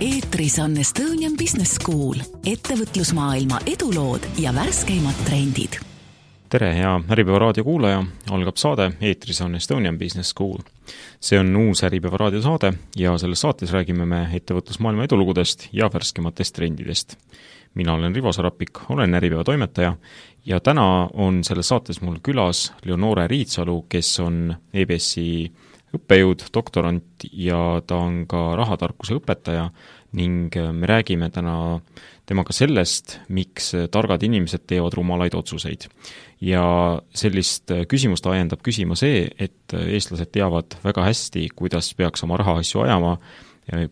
eetris on Estonian Business School, ettevõtlusmaailma edulood ja värskeimad trendid. tere, hea Äripäeva raadio kuulaja, algab saade, eetris on Estonian Business School. see on uus Äripäeva raadiosaade ja selles saates räägime me ettevõtlusmaailma edulugudest ja värskematest trendidest. mina olen Rivo Sarapik, olen Äripäeva toimetaja ja täna on selles saates mul külas Leonore Riitsalu, kes on EBS-i õppejõud, doktorant ja ta on ka rahatarkuse õpetaja ning äh, me räägime täna temaga sellest, miks targad inimesed teevad rumalaid otsuseid. ja sellist äh, küsimust ajendab küsima see, et äh, eestlased teavad väga hästi, kuidas peaks oma rahaasju ajama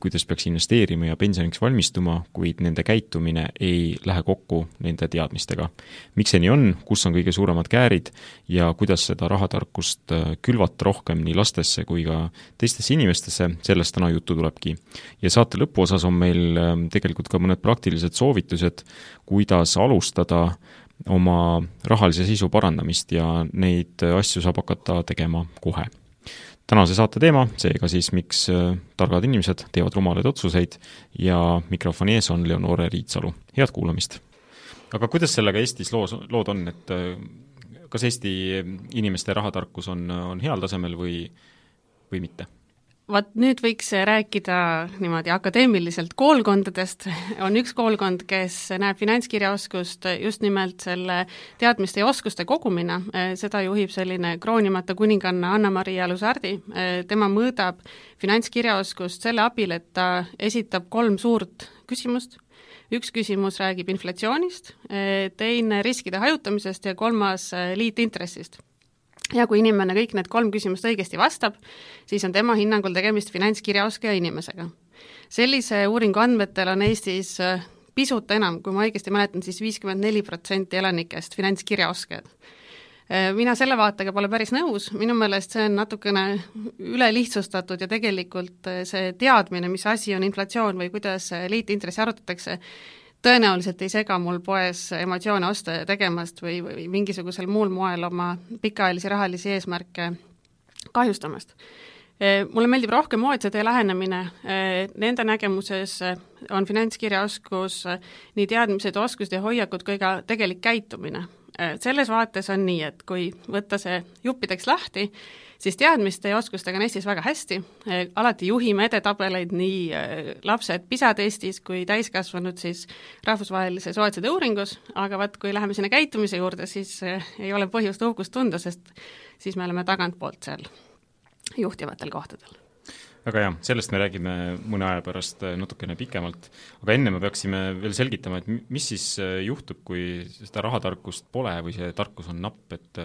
kuidas peaks investeerima ja pensioniks valmistuma, kuid nende käitumine ei lähe kokku nende teadmistega. miks see nii on, kus on kõige suuremad käärid ja kuidas seda rahatarkust äh, külvata rohkem nii lastesse kui ka teistesse inimestesse, sellest täna juttu tulebki. ja saate lõpuosas on meil ähm, tegelikult ka mõned praktilised soovitused, kuidas alustada oma rahalise seisu parandamist ja neid asju saab hakata tegema kohe tänase saate teema, seega siis miks äh, targad inimesed teevad rumalaid otsuseid ja mikrofoni ees on Leonore Riitsalu, head kuulamist! aga kuidas sellega Eestis loos, lood on, et äh, kas Eesti inimeste rahatarkus on, on heal tasemel või, või mitte? Vaat nüüd võiks rääkida niimoodi akadeemiliselt koolkondadest, on üks koolkond, kes näeb finantskirjaoskust just nimelt selle teadmiste ja oskuste kogumina, seda juhib selline kroonimata kuninganna Anna-Maria Lusardi, tema mõõdab finantskirjaoskust selle abil, et ta esitab kolm suurt küsimust, üks küsimus räägib inflatsioonist, teine riskide hajutamisest ja kolmas liitintressist ja kui inimene kõik need kolm küsimust õigesti vastab, siis on tema hinnangul tegemist finantskirjaoskaja inimesega. sellise uuringu andmetel on Eestis äh, pisut enam, kui ma õigesti mäletan siis, siis viiskümmend neli protsenti elanikest finantskirjaoskajad. Äh, mina selle vaatega pole päris nõus, minu meelest see on natukene ülelihtsustatud ja tegelikult äh, see teadmine, mis asi on inflatsioon või kuidas liitintressi arvutatakse, tõenäoliselt ei sega mul poes emotsioone osta tegemast või, või mingisugusel muul moel oma pikaajalisi rahalisi eesmärke kahjustamast. Mulle meeldib rohkem OECD lähenemine, nende nägemuses on finantskirjaoskus nii teadmised, oskused ja hoiakud kui ka tegelik käitumine. Selles vaates on nii, et kui võtta see juppideks lahti, siis teadmiste ja oskustega on Eestis väga hästi, alati juhime edetabeleid nii äh, lapsed PISA testis kui täiskasvanud siis rahvusvahelises OECD uuringus, aga vaat kui läheme sinna käitumise juurde, siis äh, ei ole põhjust uhkust tunda, sest siis me oleme tagantpoolt seal juhtivatel kohtadel. Väga hea, sellest me räägime mõne aja pärast natukene pikemalt, aga enne me peaksime veel selgitama, et mis siis juhtub, kui seda rahatarkust pole või see tarkus on napp, et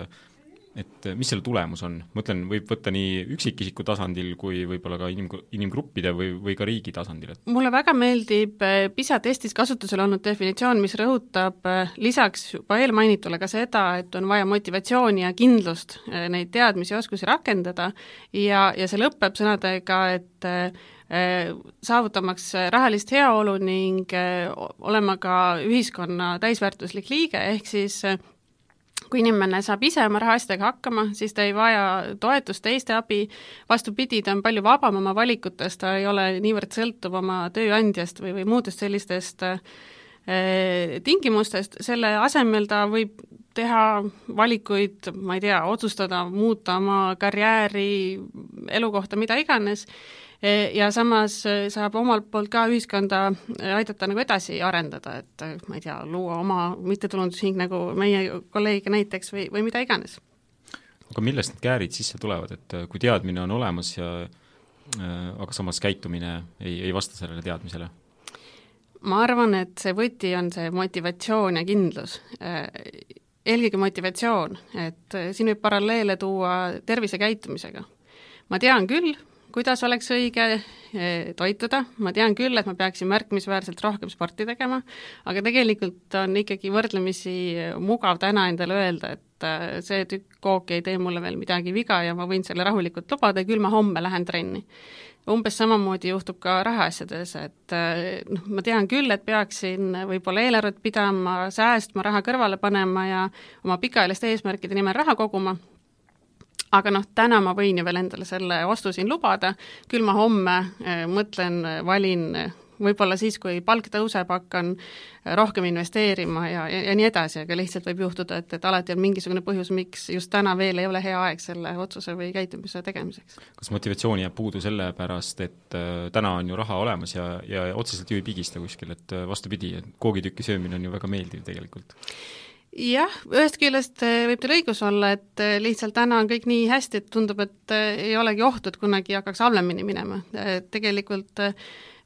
et mis selle tulemus on, mõtlen, võib võtta nii üksikisiku tasandil kui võib-olla ka inim, inimgruppide või, või ka riigi tasandil, et mulle väga meeldib eh, PISA testis kasutusel olnud definitsioon, mis rõhutab eh, lisaks juba eelmainitule ka seda, et on vaja motivatsiooni ja kindlust eh, neid teadmisi ja oskusi rakendada ja, ja see lõpeb sõnadega, et saavutamaks rahalist heaolu ning olema ka ühiskonna täisväärtuslik liige, ehk siis kui inimene saab ise oma rahaasjadega hakkama, siis ta ei vaja toetust, teiste abi, vastupidi, ta on palju vabam oma valikutes, ta ei ole niivõrd sõltuv oma tööandjast või, või muudest sellistest äh, tingimustest, selle asemel ta võib teha valikuid, ma ei tea, otsustada, muuta oma karjääri, elukohta, mida iganes ja samas e, saab omalt poolt ka ühiskonda e, aidata nagu edasi arendada, et ma ei tea, luua oma mittetulundusühing nagu meie kolleeg näiteks või, või mida iganes. aga millest need käärid sisse tulevad, et kui teadmine on olemas ja aga samas käitumine ei, ei vasta sellele teadmisele? ma arvan, et see võti on see motivatsioon ja kindlus eelkõige motivatsioon, et siin võib paralleele tuua tervisekäitumisega. ma tean küll, kuidas oleks õige eh, toituda, ma tean küll, et ma peaksin märkimisväärselt rohkem sporti tegema, aga tegelikult on ikkagi võrdlemisi mugav täna endale öelda, et eh, see tükk kooki ei tee mulle veel midagi viga ja ma võin selle rahulikult lubada ja küll ma homme lähen trenni. umbes samamoodi juhtub ka rahaasjades, et eh, noh, ma tean küll, et peaksin võib-olla eelarvet pidama, säästma, raha kõrvale panema ja oma pikaajaliste eesmärkide nimel raha koguma aga noh, täna ma võin ju veel endale selle ostu siin lubada, küll ma homme äh, mõtlen, valin võib-olla siis, kui palk tõuseb, hakkan rohkem investeerima ja, ja, ja nii edasi, aga lihtsalt võib juhtuda, et, et alati on mingisugune põhjus, miks just täna veel ei ole hea aeg selle otsuse või käitumise tegemiseks. kas motivatsiooni jääb puudu sellepärast, et äh, täna on ju raha olemas ja, ja otseselt ju ei pigista kuskil, et äh, vastupidi, koogitüki söömine on ju väga meeldiv tegelikult? Jah, ühest küljest eh, võib teil õigus olla, et eh, lihtsalt täna on kõik nii hästi, et tundub, et eh, ei olegi ohtu, et kunagi hakkaks halvemini minema. tegelikult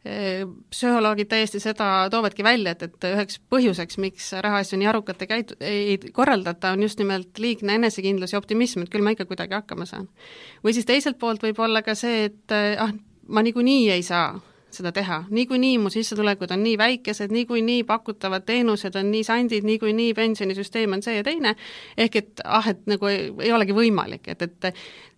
psühholoogid täiesti seda toovadki välja, et, et üheks põhjuseks, miks rahaasju nii arukalt ei käitu-, ei korraldata, on just nimelt liigne enesekindlus ja optimism, et küll ma ikka kuidagi hakkama saan. või siis teiselt poolt võib olla ka see, et ah, ma niikuinii ei saa seda teha. niikuinii mu sissetulekud on nii väikesed, niikuinii pakutavad teenused on nii sandid, niikuinii pensionisüsteem on see ja teine, ehk et ah, et nagu ei, ei olegi võimalik, et, et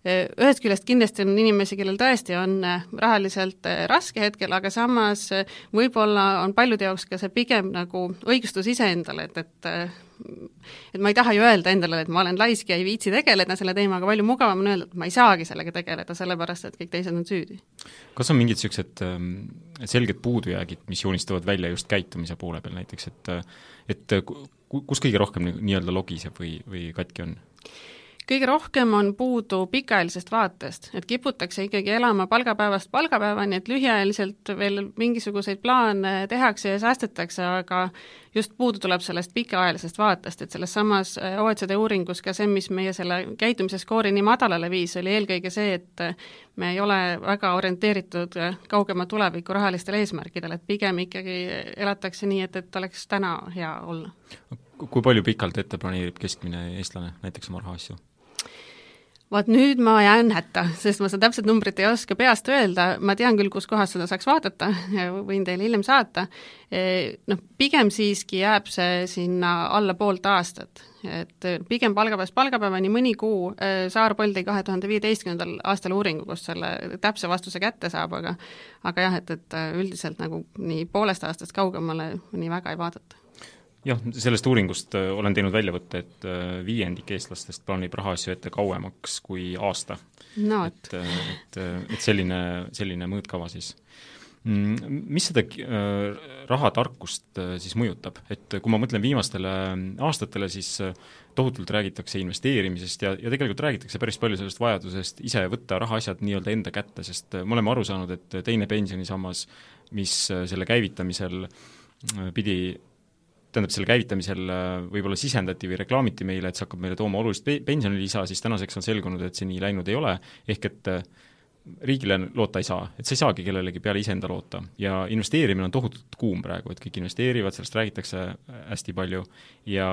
ühest küljest kindlasti on inimesi, kellel tõesti on eh, rahaliselt eh, raske hetkel, aga samas võib-olla on paljude jaoks ka see pigem nagu õigustus iseendale, et, et et ma ei taha ju öelda endale, et ma olen laisk ja ei viitsi tegeleda selle teemaga, palju mugavam on öelda, et ma ei saagi sellega tegeleda, sellepärast et kõik teised on süüdi. kas on mingid niisugused ähm, selged puudujäägid, mis joonistuvad välja just käitumise poole peal näiteks, et et kus kõige rohkem nii-öelda logiseb või, või katki on? Kõige rohkem on puudu pikaajalisest vaatest, et kiputakse ikkagi elama palgapäevast palgapäevani, et lühiajaliselt veel mingisuguseid plaane tehakse ja säästetakse, aga just puudu tuleb sellest pikaajalisest vaatest, et selles samas äh, OECD uuringus ka see, mis meie selle käitumise skoori nii madalale viis, oli eelkõige see, et me ei ole väga orienteeritud kaugema tuleviku rahalistele eesmärkidele, et pigem ikkagi elatakse nii, et, et oleks täna hea olla. kui palju pikalt ette planeerib keskmine eestlane näiteks oma rahaasju? Vaat nüüd ma jään hätta, sest ma seda täpset numbrit ei oska peast öelda, ma tean küll, kus kohas seda saaks vaadata, võin teile hiljem saata, e, noh, pigem siiski jääb see sinna alla poolt aastat. et pigem palgapäevast palgapäevani mõni kuu, e, Saar Poll tõi kahe tuhande viieteistkümnendal aastal uuringu, kus selle täpse vastuse kätte saab, aga aga jah, et, et üldiselt nagu nii poolest aastast kaugemale nii väga ei vaadata jah, sellest uuringust äh, olen teinud väljavõtte, et äh, viiendik eestlastest plaanib rahaasju ette kauemaks kui aasta no,. et, äh, et, et selline, selline mõõtkava siis. Mm, mis seda rahatarkust siis mõjutab, et kui ma mõtlen viimastele aastatele, siis tohutult räägitakse investeerimisest ja, ja tegelikult räägitakse päris palju sellest vajadusest ise võtta rahaasjad nii-öelda enda kätte, sest me oleme aru saanud, et teine pensionisammas, mis selle käivitamisel pidi tähendab, selle käivitamisel äh, võib-olla sisendati või reklaamiti meile, et see hakkab meile tooma olulist pensionilisa, siis tänaseks on selgunud, et see nii läinud ei ole, ehk et äh, riigile loota ei saa, et sa ei saagi kellelegi peale iseenda loota. ja investeerimine on tohutult kuum praegu, et kõik investeerivad, sellest räägitakse äh, hästi palju ja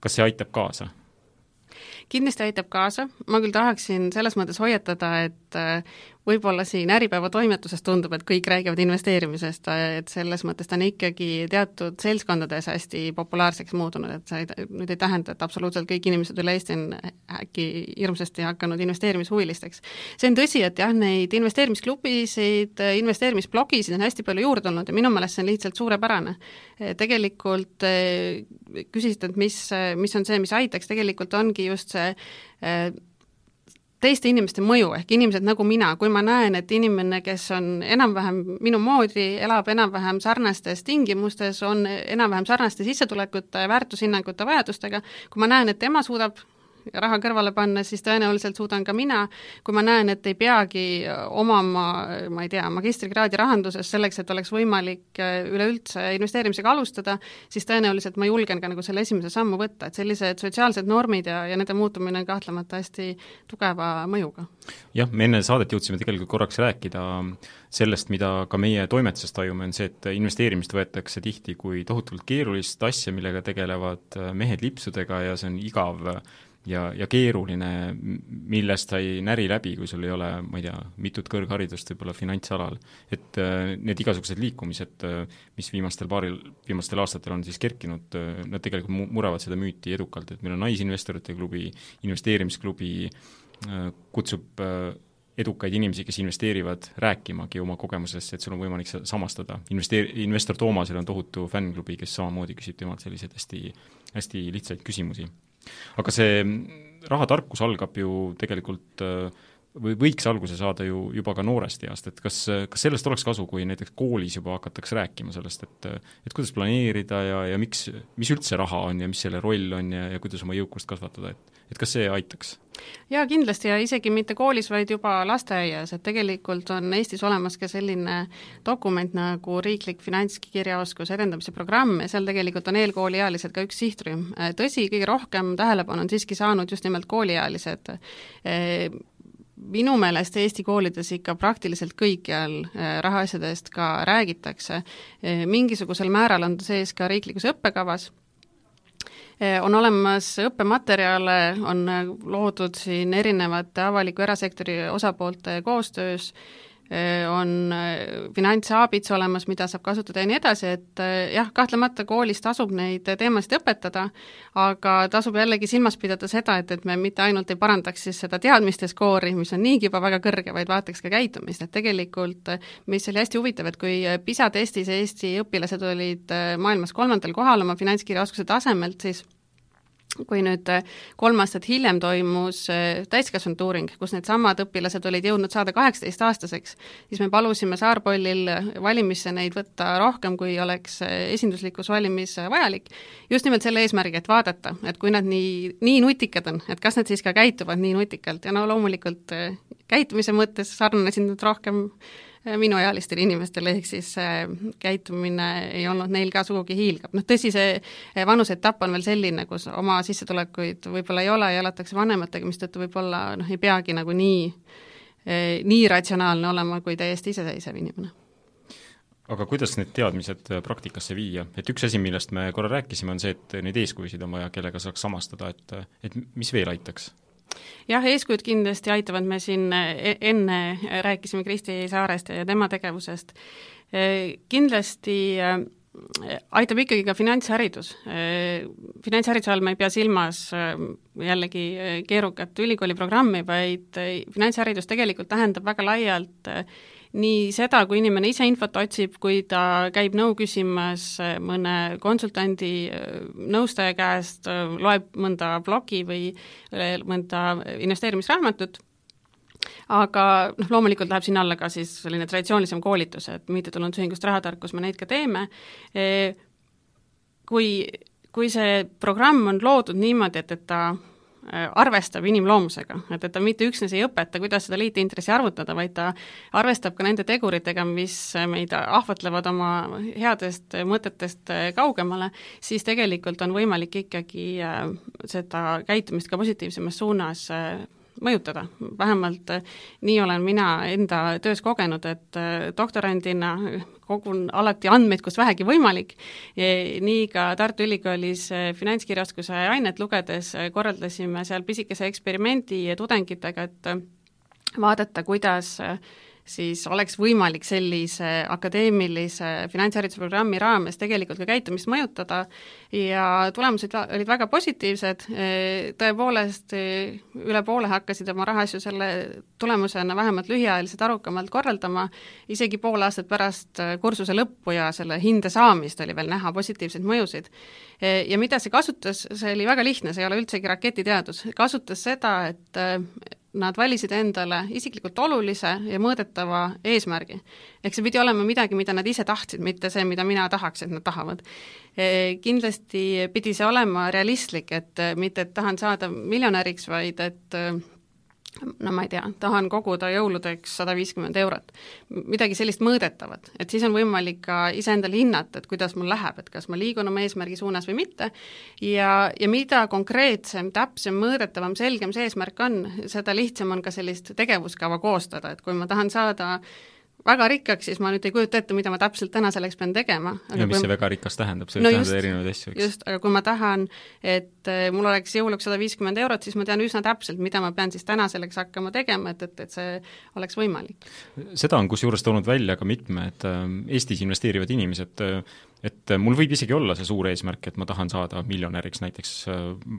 kas see aitab kaasa? kindlasti aitab kaasa, ma küll tahaksin selles mõttes hoiatada, et võib-olla siin Äripäeva toimetuses tundub, et kõik räägivad investeerimisest, et selles mõttes ta on ikkagi teatud seltskondades hästi populaarseks muutunud, et see ei, nüüd ei tähenda, et absoluutselt kõik inimesed üle Eesti on äkki hirmsasti hakanud investeerimishuvilisteks. see on tõsi, et jah, neid investeerimisklubisid, investeerimisblogisid on hästi palju juurde tulnud ja minu meelest see on lihtsalt suurepärane. tegelikult eh, küsisite, et mis, mis on see, mis aitaks, tegelikult ongi just see eh, teiste inimeste mõju, ehk inimesed nagu mina, kui ma näen, et inimene, kes on enam-vähem minu moodi, elab enam-vähem sarnastes tingimustes, on enam-vähem sarnaste sissetulekute, väärtushinnangute, vajadustega, kui ma näen, et tema suudab raha kõrvale panna, siis tõenäoliselt suudan ka mina, kui ma näen, et ei peagi omama, ma ei tea, magistrikraadi rahanduses selleks, et oleks võimalik äh, üleüldse investeerimisega alustada, siis tõenäoliselt ma julgen ka nagu selle esimese sammu võtta, et sellised sotsiaalsed normid ja, ja nende muutumine on kahtlemata hästi tugeva mõjuga. jah, me enne saadet jõudsime tegelikult korraks rääkida sellest, mida ka meie toimetuses tajume, on see, et investeerimist võetakse tihti kui tohutult keerulist asja, millega tegelevad mehed lipsudega ja see on igav ja, ja keeruline, millest sa ei näri läbi, kui sul ei ole, ma ei tea, mitut kõrgharidust võib-olla finantsalal. et äh, need igasugused liikumised, äh, mis viimastel paaril, viimastel aastatel on siis kerkinud, äh, nad tegelikult mu-, muravad seda müüti edukalt, et meil on Naisinvestorite klubi, investeerimisklubi, kutsub edukaid inimesi, kes investeerivad, rääkimagi oma kogemusest, et sul on võimalik seda samastada. investeer-, investor Toomasel on tohutu fännklubi, kes samamoodi küsib temalt selliseid hästi, hästi lihtsaid küsimusi aga see rahatarkus algab ju tegelikult äh, või võiks alguse saada ju juba ka noorest east, et kas, kas sellest oleks kasu, kui näiteks koolis juba hakatakse rääkima sellest, et et kuidas planeerida ja, ja miks, mis üldse raha on ja mis selle roll on ja, ja kuidas oma jõukust kasvatada, et et kas see aitaks? jaa, kindlasti ja isegi mitte koolis, vaid juba lasteaias, et tegelikult on Eestis olemas ka selline dokument nagu riiklik finantskirjaoskuse edendamise programm ja seal tegelikult on eelkooliealised ka üks sihtrühm. tõsi, kõige rohkem tähelepanu on siiski saanud just nimelt kooliealised minu meelest Eesti koolides ikka praktiliselt kõikjal äh, rahaasjadest ka räägitakse, äh, mingisugusel määral on ta sees ka riiklikus õppekavas, äh, on olemas õppematerjale, on loodud siin erinevate avaliku erasektori osapoolte koostöös, on äh, finantsabits olemas, mida saab kasutada ja nii edasi, et äh, jah, kahtlemata koolis tasub neid teemasid õpetada, aga tasub jällegi silmas pidada seda, et, et me mitte ainult ei parandaks siis seda teadmiste skoori, mis on niigi juba väga kõrge, vaid vaataks ka käitumist, et tegelikult mis oli hästi huvitav, et kui PISA testis Eesti õpilased olid maailmas kolmandal kohal oma finantskirjaoskuse tasemelt, siis kui nüüd äh, kolm aastat hiljem toimus äh, täiskasvanute uuring, kus needsamad õpilased olid jõudnud saada kaheksateistaastaseks, siis me palusime Saarpollil valimisse neid võtta rohkem, kui oleks äh, esinduslikus valimis vajalik, just nimelt selle eesmärgi, et vaadata, et kui nad nii, nii nutikad on, et kas nad siis ka käituvad nii nutikalt. Ja no loomulikult käitumise mõttes sarnanesid nad rohkem minuealistele inimestele, ehk siis käitumine ei olnud neil ka sugugi hiilgav. noh, tõsi, see eh, vanuseetapp on veel selline, kus oma sissetulekuid võib-olla ei ole ja elatakse vanematega, mistõttu võib-olla noh, ei peagi nagu nii, eh, nii ratsionaalne olema kui täiesti iseseisev inimene aga kuidas need teadmised eh, praktikasse viia, et üks asi, millest me korra rääkisime, on see, et neid eeskujusid on vaja, kellega saaks samastada, et et mis veel aitaks? Jah, eeskujud kindlasti aitavad, me siin e-, enne rääkisime Kristi Saarest ja tema tegevusest, e, kindlasti e, aitab ikkagi ka finantsharidus. Finantshariduse all ma ei pea silmas jällegi keerukat ülikooliprogrammi, vaid finantsharidus tegelikult tähendab väga laialt nii seda, kui inimene ise infot otsib, kui ta käib nõu küsimas äh, mõne konsultandi, äh, nõustaja käest, äh, loeb mõnda blogi või mõnda investeerimisraamatut, aga noh, loomulikult läheb sinna alla ka siis selline traditsioonilisem koolitus, et mittetulundusühingust Rahatarkus me neid ka teeme, kui, kui see programm on loodud niimoodi, et, et ta arvestab inimloomusega, et, et ta mitte üksnes ei õpeta, kuidas seda liitintressi arvutada, vaid ta arvestab ka nende teguritega, mis meid ahvatlevad oma headest mõtetest kaugemale, siis tegelikult on võimalik ikkagi äh, seda käitumist ka positiivsemas suunas äh, mõjutada, vähemalt nii olen mina enda töös kogenud, et doktorandina kogun alati andmeid, kus vähegi võimalik, nii ka Tartu Ülikoolis eh, finantskirjaoskuse ainet lugedes korraldasime seal pisikese eksperimendi tudengitega, et vaadata, kuidas siis oleks võimalik sellise akadeemilise finantshariduse programmi raames tegelikult ka käitumist mõjutada. Ja tulemused olid väga positiivsed, tõepoolest üle poole hakkasid oma rahaasju selle tulemusena vähemalt lühiajaliselt arukamalt korraldama, isegi pool aastat pärast kursuse lõppu ja selle hinde saamist oli veel näha positiivseid mõjusid. Ja mida see kasutas, see oli väga lihtne, see ei ole üldsegi raketiteadus, kasutas seda, et nad valisid endale isiklikult olulise ja mõõdetava eesmärgi. ehk see pidi olema midagi, mida nad ise tahtsid, mitte see, mida mina tahaks, et nad tahavad. E, kindlasti pidi see olema realistlik, et mitte, et tahan saada miljonäriks, vaid et no ma ei tea, tahan koguda jõuludeks sada viiskümmend eurot. midagi sellist mõõdetavat, et siis on võimalik ka iseendale hinnata, et kuidas mul läheb, et kas ma liigun oma eesmärgi suunas või mitte, ja, ja mida konkreetsem, täpsem, mõõdetavam, selgem see eesmärk on, seda lihtsam on ka sellist tegevuskava koostada, et kui ma tahan saada väga rikkaks, siis ma nüüd ei kujuta ette, mida ma täpselt täna selleks pean tegema. ja mis see väga rikas tähendab, see võib no tähendada erinevaid asju, eks? just, aga kui ma tahan, et eh, mul oleks jõuluks sada viiskümmend eurot, siis ma tean üsna täpselt, mida ma pean siis täna selleks hakkama tegema, et, et, et see oleks võimalik. seda on kusjuures toonud välja ka mitmed eh, Eestis investeerivad inimesed, eh, et mul võib isegi olla see suur eesmärk, et ma tahan saada miljonäriks näiteks,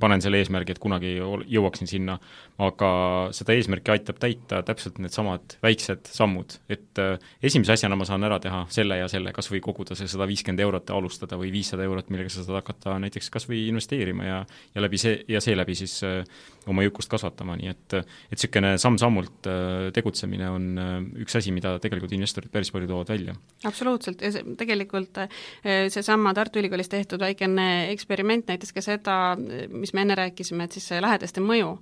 panen selle eesmärgi, et kunagi jõuaksin sinna, aga seda eesmärki aitab täita täpselt needsamad väiksed sammud, et esimese asjana ma saan ära teha selle ja selle, kas või koguda see sada viiskümmend eurot ja alustada või viissada eurot, millega sa saad hakata näiteks kas või investeerima ja ja läbi see, ja seeläbi siis äh, oma jõukust kasvatama, nii et et niisugune samm-sammult äh, tegutsemine on äh, üks asi, mida tegelikult investorid päris palju toovad välja. absoluutselt, ja see tegelikult seesama Tartu Ülikoolis tehtud väikene eksperiment näitas ka seda, mis me enne rääkisime, et siis see lähedaste mõju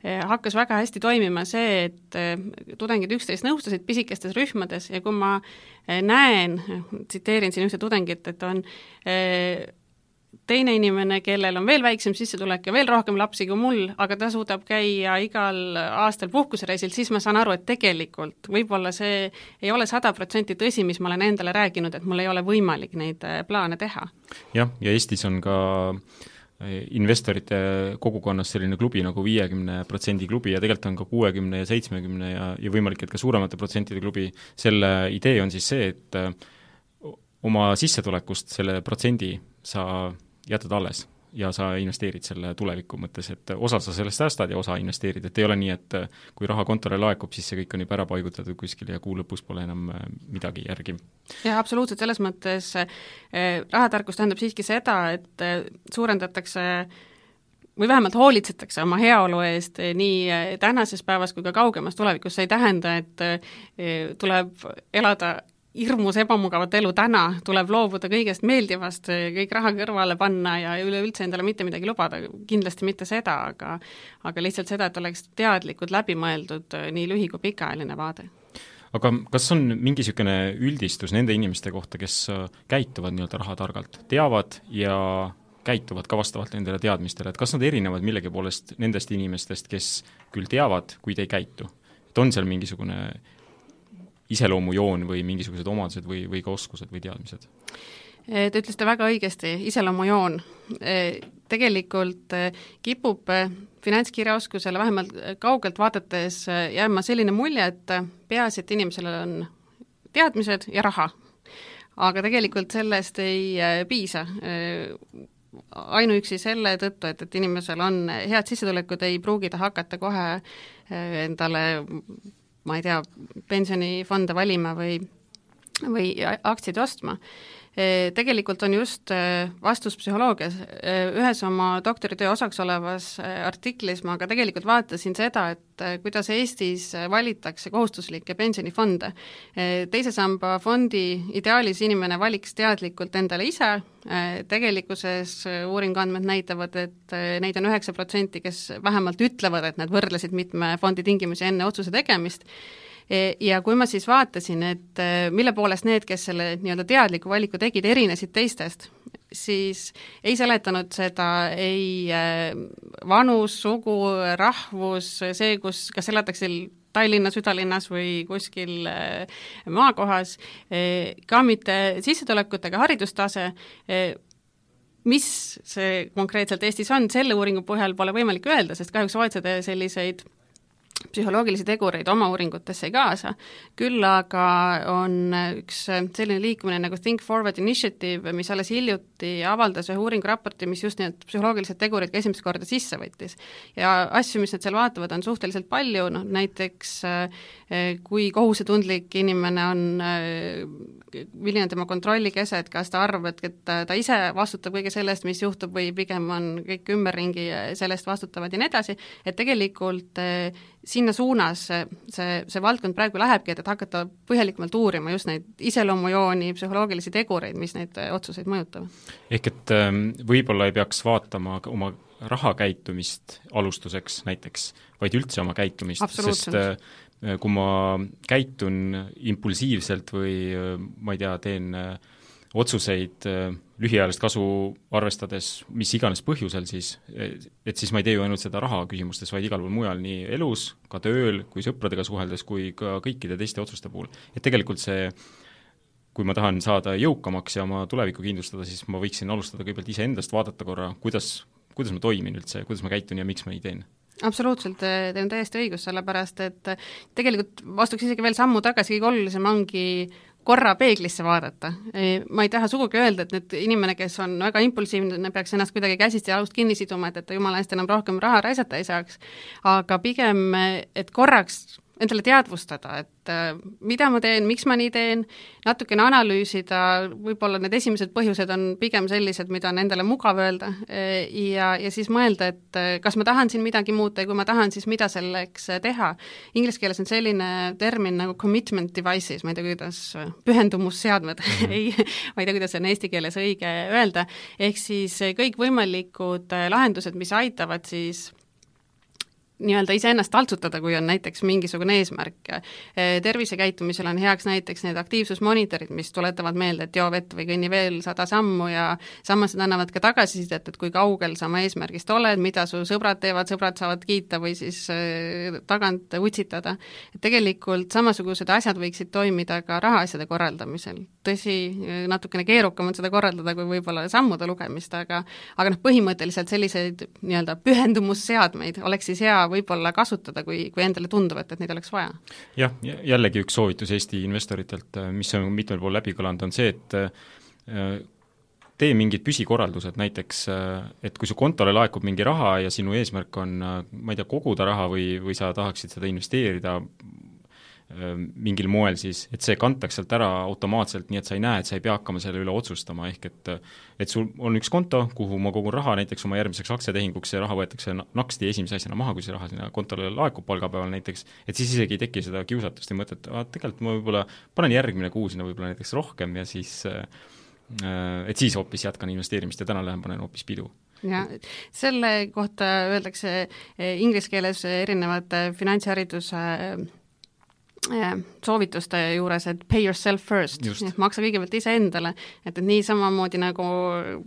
hakkas väga hästi toimima see, et tudengid üksteist nõustasid pisikestes rühmades ja kui ma näen, tsiteerin siin ühte tudengit, et on teine inimene, kellel on veel väiksem sissetulek ja veel rohkem lapsi kui mul, aga ta suudab käia igal aastal puhkusereisil, siis ma saan aru, et tegelikult võib-olla see ei ole sada protsenti tõsi, mis ma olen endale rääkinud, et mul ei ole võimalik neid plaane teha. jah, ja Eestis on ka äh, investorite kogukonnas selline klubi nagu viiekümne protsendi klubi ja tegelikult on ka kuuekümne ja seitsmekümne ja, ja võimalik, et ka suuremate protsentide klubi, selle idee on siis see, et oma sissetulekust selle protsendi sa jätad alles ja sa investeerid selle tuleviku mõttes, et osa sa sellest säästad ja osa investeerid, et ei ole nii, et kui raha kontole laekub, siis see kõik on juba ära paigutatud kuskile ja kuu lõpus pole enam äh, midagi järgi. jah, absoluutselt, selles mõttes eh, rahatarkus tähendab siiski seda, et eh, suurendatakse või vähemalt hoolitsetakse oma heaolu eest nii tänases päevas kui ka kaugemas tulevikus, see ei tähenda, et tuleb elada hirmus ebamugavat elu täna, tuleb loobuda kõigest meeldivast, kõik raha kõrvale panna ja üleüldse endale mitte midagi lubada, kindlasti mitte seda, aga aga lihtsalt seda, et oleks teadlikult läbi mõeldud nii lühi- kui pikaajaline vaade. aga kas on mingi niisugune üldistus nende inimeste kohta, kes käituvad nii-öelda rahatargalt, teavad ja käituvad ka vastavalt nendele teadmistele, et kas nad erinevad millegi poolest nendest inimestest, kes küll teavad, kuid ei käitu? et on seal mingisugune iseloomujoon või mingisugused omadused või, või ka oskused või teadmised? Te ütlesite väga õigesti, iseloomujoon. Tegelikult kipub finantskirjaoskusele vähemalt kaugelt vaadates jääma selline mulje, et peaasi, et inimesel on teadmised ja raha. aga tegelikult sellest ei piisa ainuüksi selle tõttu, et, et inimesel on head sissetulekud, ei pruugi ta hakata kohe endale ma ei tea, pensionifonde valima või, või aktsiaid ostma. Tegelikult on just e, vastus psühholoogias, ühes oma doktoritöö osaks olevas artiklis ma ka tegelikult vaatasin seda, et kuidas Eestis valitakse kohustuslikke pensionifonde. Teise samba fondi ideaalis inimene valiks teadlikult endale ise, tegelikkuses uuringu andmed näitavad, et neid on üheksa protsenti, kes vähemalt ütlevad, et nad võrdlesid mitme fondi tingimusi enne otsuse tegemist ja kui ma siis vaatasin, et e, mille poolest need, kes selle nii-öelda teadliku valiku tegid, erinesid teistest, siis ei seletanud seda ei e, vanus, sugu, rahvus, see, kus, kas elatakse Tallinna südalinnas või kuskil maakohas, ka mitte sissetulekut ega haridustase, mis see konkreetselt Eestis on, selle uuringu põhjal pole võimalik öelda, sest kahjuks OECD selliseid psühholoogilisi tegureid oma uuringutesse ei kaasa, küll aga on üks selline liikumine nagu Think Forward Initiative, mis alles hiljuti avaldas ühe uuringuraporti, mis just need psühholoogilised tegurid ka esimest korda sisse võttis. ja asju, mis nad seal vaatavad, on suhteliselt palju, noh näiteks kui kohusetundlik inimene on, milline on tema kontrollikese, et kas ta arvab, et, et ta, ta ise vastutab kõige selle eest, mis juhtub, või pigem on kõik ümberringi selle eest vastutavad ja nii edasi, et tegelikult sinna suunas see, see, see valdkond praegu lähebki, et, et hakata põhjalikumalt uurima just neid iseloomujooni, psühholoogilisi tegureid, mis neid äh, otsuseid mõjutavad. ehk et ähm, võib-olla ei peaks vaatama oma rahakäitumist alustuseks näiteks, vaid üldse oma käitumist, sest äh, kui ma käitun impulsiivselt või äh, ma ei tea, teen otsuseid lühiajalist kasu arvestades mis iganes põhjusel siis, et siis ma ei tee ju ainult seda raha küsimustes, vaid igal pool mujal, nii elus, ka tööl, kui sõpradega suheldes, kui ka kõikide teiste otsuste puhul. et tegelikult see kui ma tahan saada jõukamaks ja oma tulevikku kindlustada, siis ma võiksin alustada kõigepealt iseendast, vaadata korra, kuidas, kuidas ma toimin üldse, kuidas ma käitun ja miks ma nii teen absoluutselt, teil on täiesti õigus, sellepärast et tegelikult astuks isegi veel sammu tagasi, kõige olulisem ongi korra peeglisse vaadata. Ma ei taha sugugi öelda, et nüüd inimene, kes on väga impulsiivne, peaks ennast kuidagi käsist ja jalust kinni siduma, et, et ta jumala eest enam rohkem raha raisata ei saaks, aga pigem, et korraks endale teadvustada, et äh, mida ma teen, miks ma nii teen, natukene analüüsida, võib-olla need esimesed põhjused on pigem sellised, mida on endale mugav öelda äh, ja, ja siis mõelda, et äh, kas ma tahan siin midagi muuta ja kui ma tahan, siis mida selleks teha. Inglise keeles on selline termin nagu commitment devices, ma ei tea, kuidas, pühendumusseadmed -hmm. ei, ma ei tea, kuidas on eesti keeles õige öelda, ehk siis kõikvõimalikud lahendused, mis aitavad siis nii-öelda iseennast taltsutada, kui on näiteks mingisugune eesmärk. tervisekäitumisel on heaks näiteks need aktiivsusmonitorid, mis tuletavad meelde, et joo vett või kõnni veel sada sammu ja samas nad annavad ka tagasisidet, et kui kaugel sa oma eesmärgist oled, mida su sõbrad teevad, sõbrad saavad kiita või siis äh, tagant utsitada. et tegelikult samasugused asjad võiksid toimida ka rahaasjade korraldamisel. tõsi, natukene keerukam on seda korraldada kui võib-olla sammude lugemist, aga aga noh, põhimõtteliselt selliseid nii-öelda pühendumusseadmeid oleks siis hea võib-olla kasutada, kui, kui endale tundub, et, et neid oleks vaja. jah, jällegi üks soovitus Eesti investoritelt, mis on mitmel pool läbi kõlanud, on see, et äh, tee mingid püsikorraldused, näiteks et kui su kontole laekub mingi raha ja sinu eesmärk on, ma ei tea, koguda raha või, või sa tahaksid seda investeerida mingil moel siis, et see kantakse sealt ära automaatselt, nii et sa ei näe, et sa ei pea hakkama selle üle otsustama, ehk et et sul on üks konto, kuhu ma kogun raha näiteks oma järgmiseks aktsiatehinguks, see raha võetakse naksti esimese asjana maha, kui see raha sinna kontole laekub palgapäeval näiteks, et siis isegi ei teki seda kiusatust ja mõtet, aa tegelikult ma võib-olla panen järgmine kuu sinna võib-olla näiteks rohkem ja siis et siis hoopis jätkan investeerimist ja täna lähen panen hoopis pidu. Ja selle kohta öeldakse inglise keeles erinevate finantshariduse soovituste juures, et pay yourself first, et maksa kõigepealt iseendale, et, et nii samamoodi nagu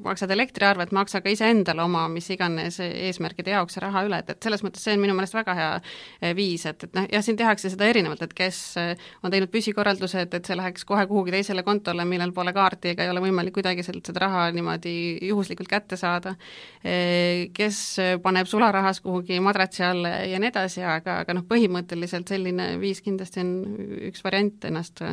maksad elektriarvet, maksa ka iseendale oma mis iganes eesmärkide jaoks see raha üle, et, et selles mõttes see on minu meelest väga hea eh, viis, et, et noh, jah, siin tehakse seda erinevalt, et kes eh, on teinud püsikorralduse, et, et see läheks kohe kuhugi teisele kontole, millel pole kaarti ega ei ole võimalik kuidagi sealt seda raha niimoodi juhuslikult kätte saada, eh, kes paneb sularahas kuhugi madratsi alla ja nii edasi, aga, aga noh, põhimõtteliselt selline viis kindlasti on üks variant ennast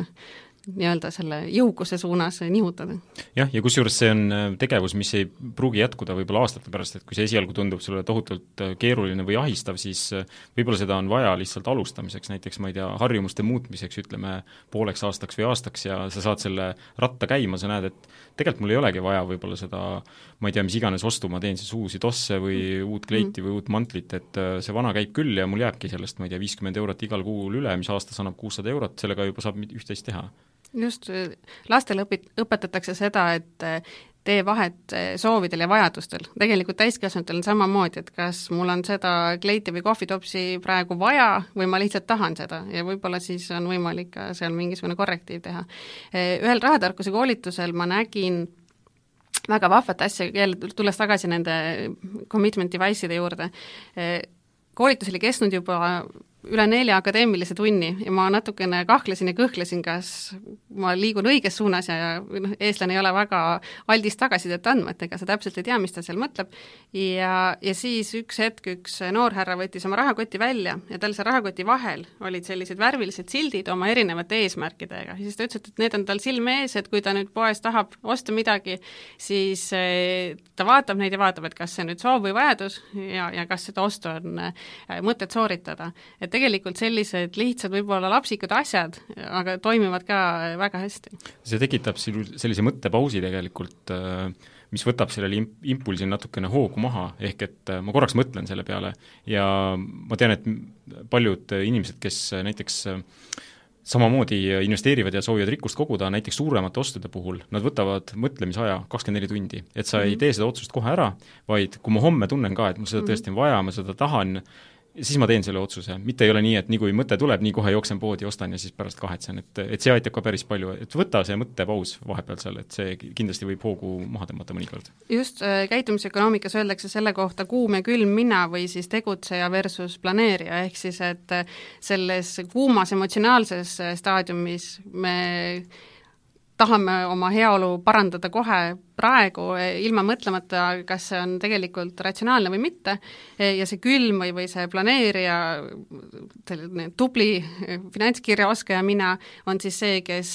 nii-öelda selle jõukuse suunas nihutada. jah, ja kusjuures see on äh, tegevus, mis ei pruugi jätkuda võib-olla aastate pärast, et kui see esialgu tundub sulle tohutult äh, keeruline või ahistav, siis äh, võib-olla seda on vaja lihtsalt alustamiseks, näiteks ma ei tea, harjumuste muutmiseks, ütleme, pooleks aastaks või aastaks ja sa saad selle ratta käima, sa näed, et tegelikult mul ei olegi vaja võib-olla seda ma ei tea, mis iganes ostu ma teen, siis uusi tosse või uut kleiti või uut mantlit, et see vana käib küll ja mul jääbki sellest, ma ei tea, viiskümmend eurot igal kuul üle, mis aastas annab kuussada eurot, sellega juba saab üht-teist teha just, lastele õpit-, õpetatakse seda, et eh, tee vahet eh, soovidel ja vajadustel. tegelikult täiskasvanutel on samamoodi, et kas mul on seda kleiti või kohvitopsi praegu vaja või ma lihtsalt tahan seda ja võib-olla siis on võimalik ka seal mingisugune korrektiiv teha. Eh, ühel rahatarkuse koolitusel ma nägin väga vahvat asja, jälle tulles tagasi nende commitment device'ide juurde, koolitus oli kestnud juba üle nelja akadeemilise tunni ja ma natukene kahlesin ja kõhklesin, kas ma liigun õiges suunas ja, noh, eestlane ei ole väga aldis tagasisidet andma, et ega sa täpselt ei tea, mis ta seal mõtleb, ja, ja siis üks hetk üks noorhärra võttis oma rahakoti välja ja tal seal rahakoti vahel olid sellised värvilised sildid oma erinevate eesmärkidega, siis ta ütles, et need on tal silme ees, et kui ta nüüd poes tahab osta midagi, siis eh, ta vaatab neid ja vaatab, et kas see nüüd soov või vajadus ja, ja kas seda ostu on eh, mõtet sooritada. et tegelikult sellised lihtsad, võib-olla lapsikud asjad, aga toimivad ka väga hästi. see tekitab sellise mõttepausi tegelikult, äh, mis võtab sellele imp-, impulsil natukene hoogu maha, ehk et äh, ma korraks mõtlen selle peale ja ma tean, et paljud inimesed, kes näiteks äh, samamoodi investeerivad ja soovivad rikkust koguda, näiteks suuremate ostude puhul, nad võtavad mõtlemisaja kakskümmend neli tundi. et sa mm -hmm. ei mhm. tee seda otsust kohe ära, vaid kui ma homme tunnen ka, et mul seda mhm. tõesti on vaja, ma seda tahan, siis ma teen selle otsuse, mitte ei ole nii, et nii kui mõte tuleb, nii kohe jooksen poodi, ostan ja siis pärast kahetsen, et, et see aitab ka päris palju, et võta see mõttepaus vahepeal seal, et see kindlasti võib hoogu maha tõmmata mõnikord. just, äh, käitumisökonoomikas öeldakse selle kohta kuum ja külm mina või siis tegutseja versus planeerija, ehk siis et äh, selles kuumas emotsionaalses äh, staadiumis me tahame oma heaolu parandada kohe praegu, ilma mõtlemata, kas see on tegelikult ratsionaalne või mitte, ja see külm või, või see planeerija, selline tubli finantskirjaoskaja mina, on siis see, kes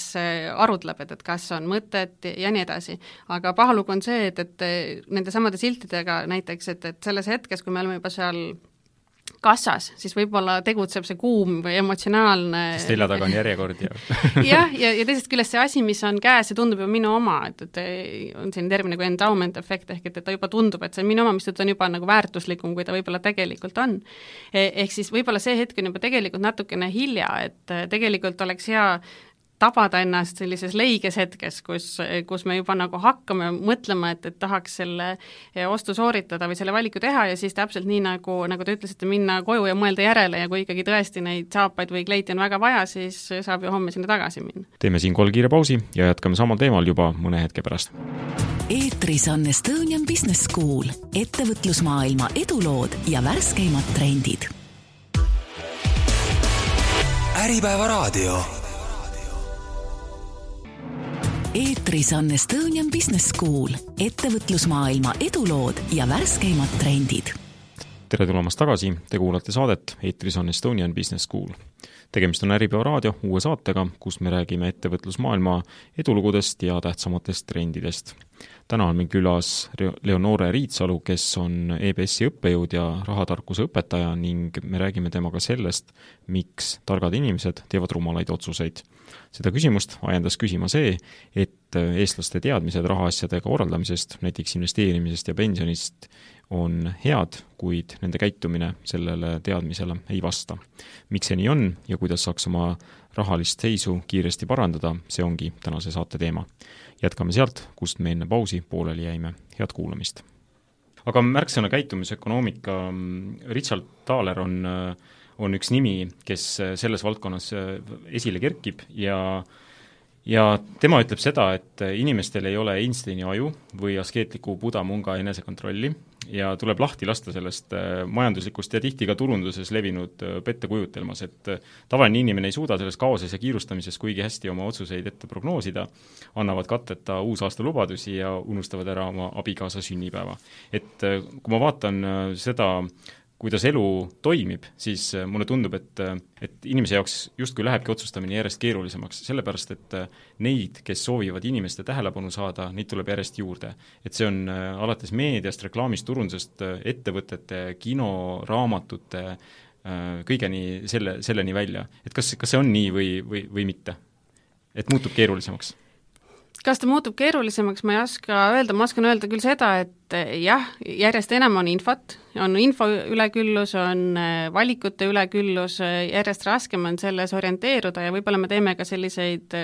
arutleb, et, et kas on mõtet ja nii edasi. aga paha lugu on see, et, et nendesamade siltidega näiteks, et, et selles hetkes, kui me oleme juba seal kassas, siis võib-olla tegutseb see kuum või emotsionaalne sest selja taga on järjekord ja jah, ja, ja teisest küljest see asi, mis on käes, see tundub juba minu oma, et, et on selline termin nagu endowment efekt, ehk et, et ta juba tundub, et see on minu oma, mistõttu on juba nagu väärtuslikum, kui ta võib-olla tegelikult on. E-, ehk siis võib-olla see hetk on juba tegelikult natukene hilja, et tegelikult oleks hea tabada ennast sellises leiges hetkes, kus, kus me juba nagu hakkame mõtlema, et, et tahaks selle eh, ostu sooritada või selle valiku teha ja siis täpselt nii, nagu, nagu te ütlesite, minna koju ja mõelda järele ja kui ikkagi tõesti neid saapaid või kleiti on väga vaja, siis saab ju homme sinna tagasi minna. teeme siinkohal kiire pausi ja jätkame samal teemal juba mõne hetke pärast. eetris on Estonian Business School, ettevõtlusmaailma edulood ja värskeimad trendid. äripäeva raadio eetris on Estonian Business School, ettevõtlusmaailma edulood ja värskeimad trendid. tere tulemast tagasi, te kuulate saadet Eetris on Estonian Business School. tegemist on Äripäeva raadio uue saatega, kus me räägime ettevõtlusmaailma edulugudest ja tähtsamatest trendidest. täna on meil külas Leonore Riitsalu, kes on EBS-i õppejõud ja rahatarkuse õpetaja ning me räägime temaga sellest, miks targad inimesed teevad rumalaid otsuseid seda küsimust ajendas küsima see, et eestlaste teadmised rahaasjadega korraldamisest, näiteks investeerimisest ja pensionist, on head, kuid nende käitumine sellele teadmisele ei vasta. miks see nii on ja kuidas saaks oma rahalist seisu kiiresti parandada, see ongi tänase saate teema. jätkame sealt, kust me enne pausi pooleli jäime, head kuulamist! aga märksõna käitumisökonoomika, Richard Thaler on äh, on üks nimi, kes äh, selles valdkonnas äh, esile kerkib ja ja tema ütleb seda, et äh, inimestel ei ole Einsteini aju või askeetliku budamunga enesekontrolli ja tuleb lahti lasta sellest majanduslikust ja tihti ka turunduses levinud pettekujutelmas, et tavaline inimene ei suuda selles kaoses ja kiirustamises kuigi hästi oma otsuseid ette prognoosida, annavad katteta uusaastulubadusi ja unustavad ära oma abikaasa sünnipäeva. et kui ma vaatan seda kuidas elu toimib, siis äh, mulle tundub, et, äh, et inimese jaoks justkui lähebki otsustamine järjest keerulisemaks, sellepärast et äh, neid, kes soovivad inimeste tähelepanu saada, neid tuleb järjest juurde. et see on alates meediast, reklaamist, turundusest, ettevõtete, kino, raamatute, kõigeni selle, selleni välja. et kas, kas see on nii või, või, või mitte? et muutub keerulisemaks kas ta muutub keerulisemaks, ma ei oska öelda, ma oskan öelda küll seda, et eh, jah, järjest enam on infot, on info üleküllus, on eh, valikute üleküllus, eh, järjest raskem on selles orienteeruda ja võib-olla me teeme ka selliseid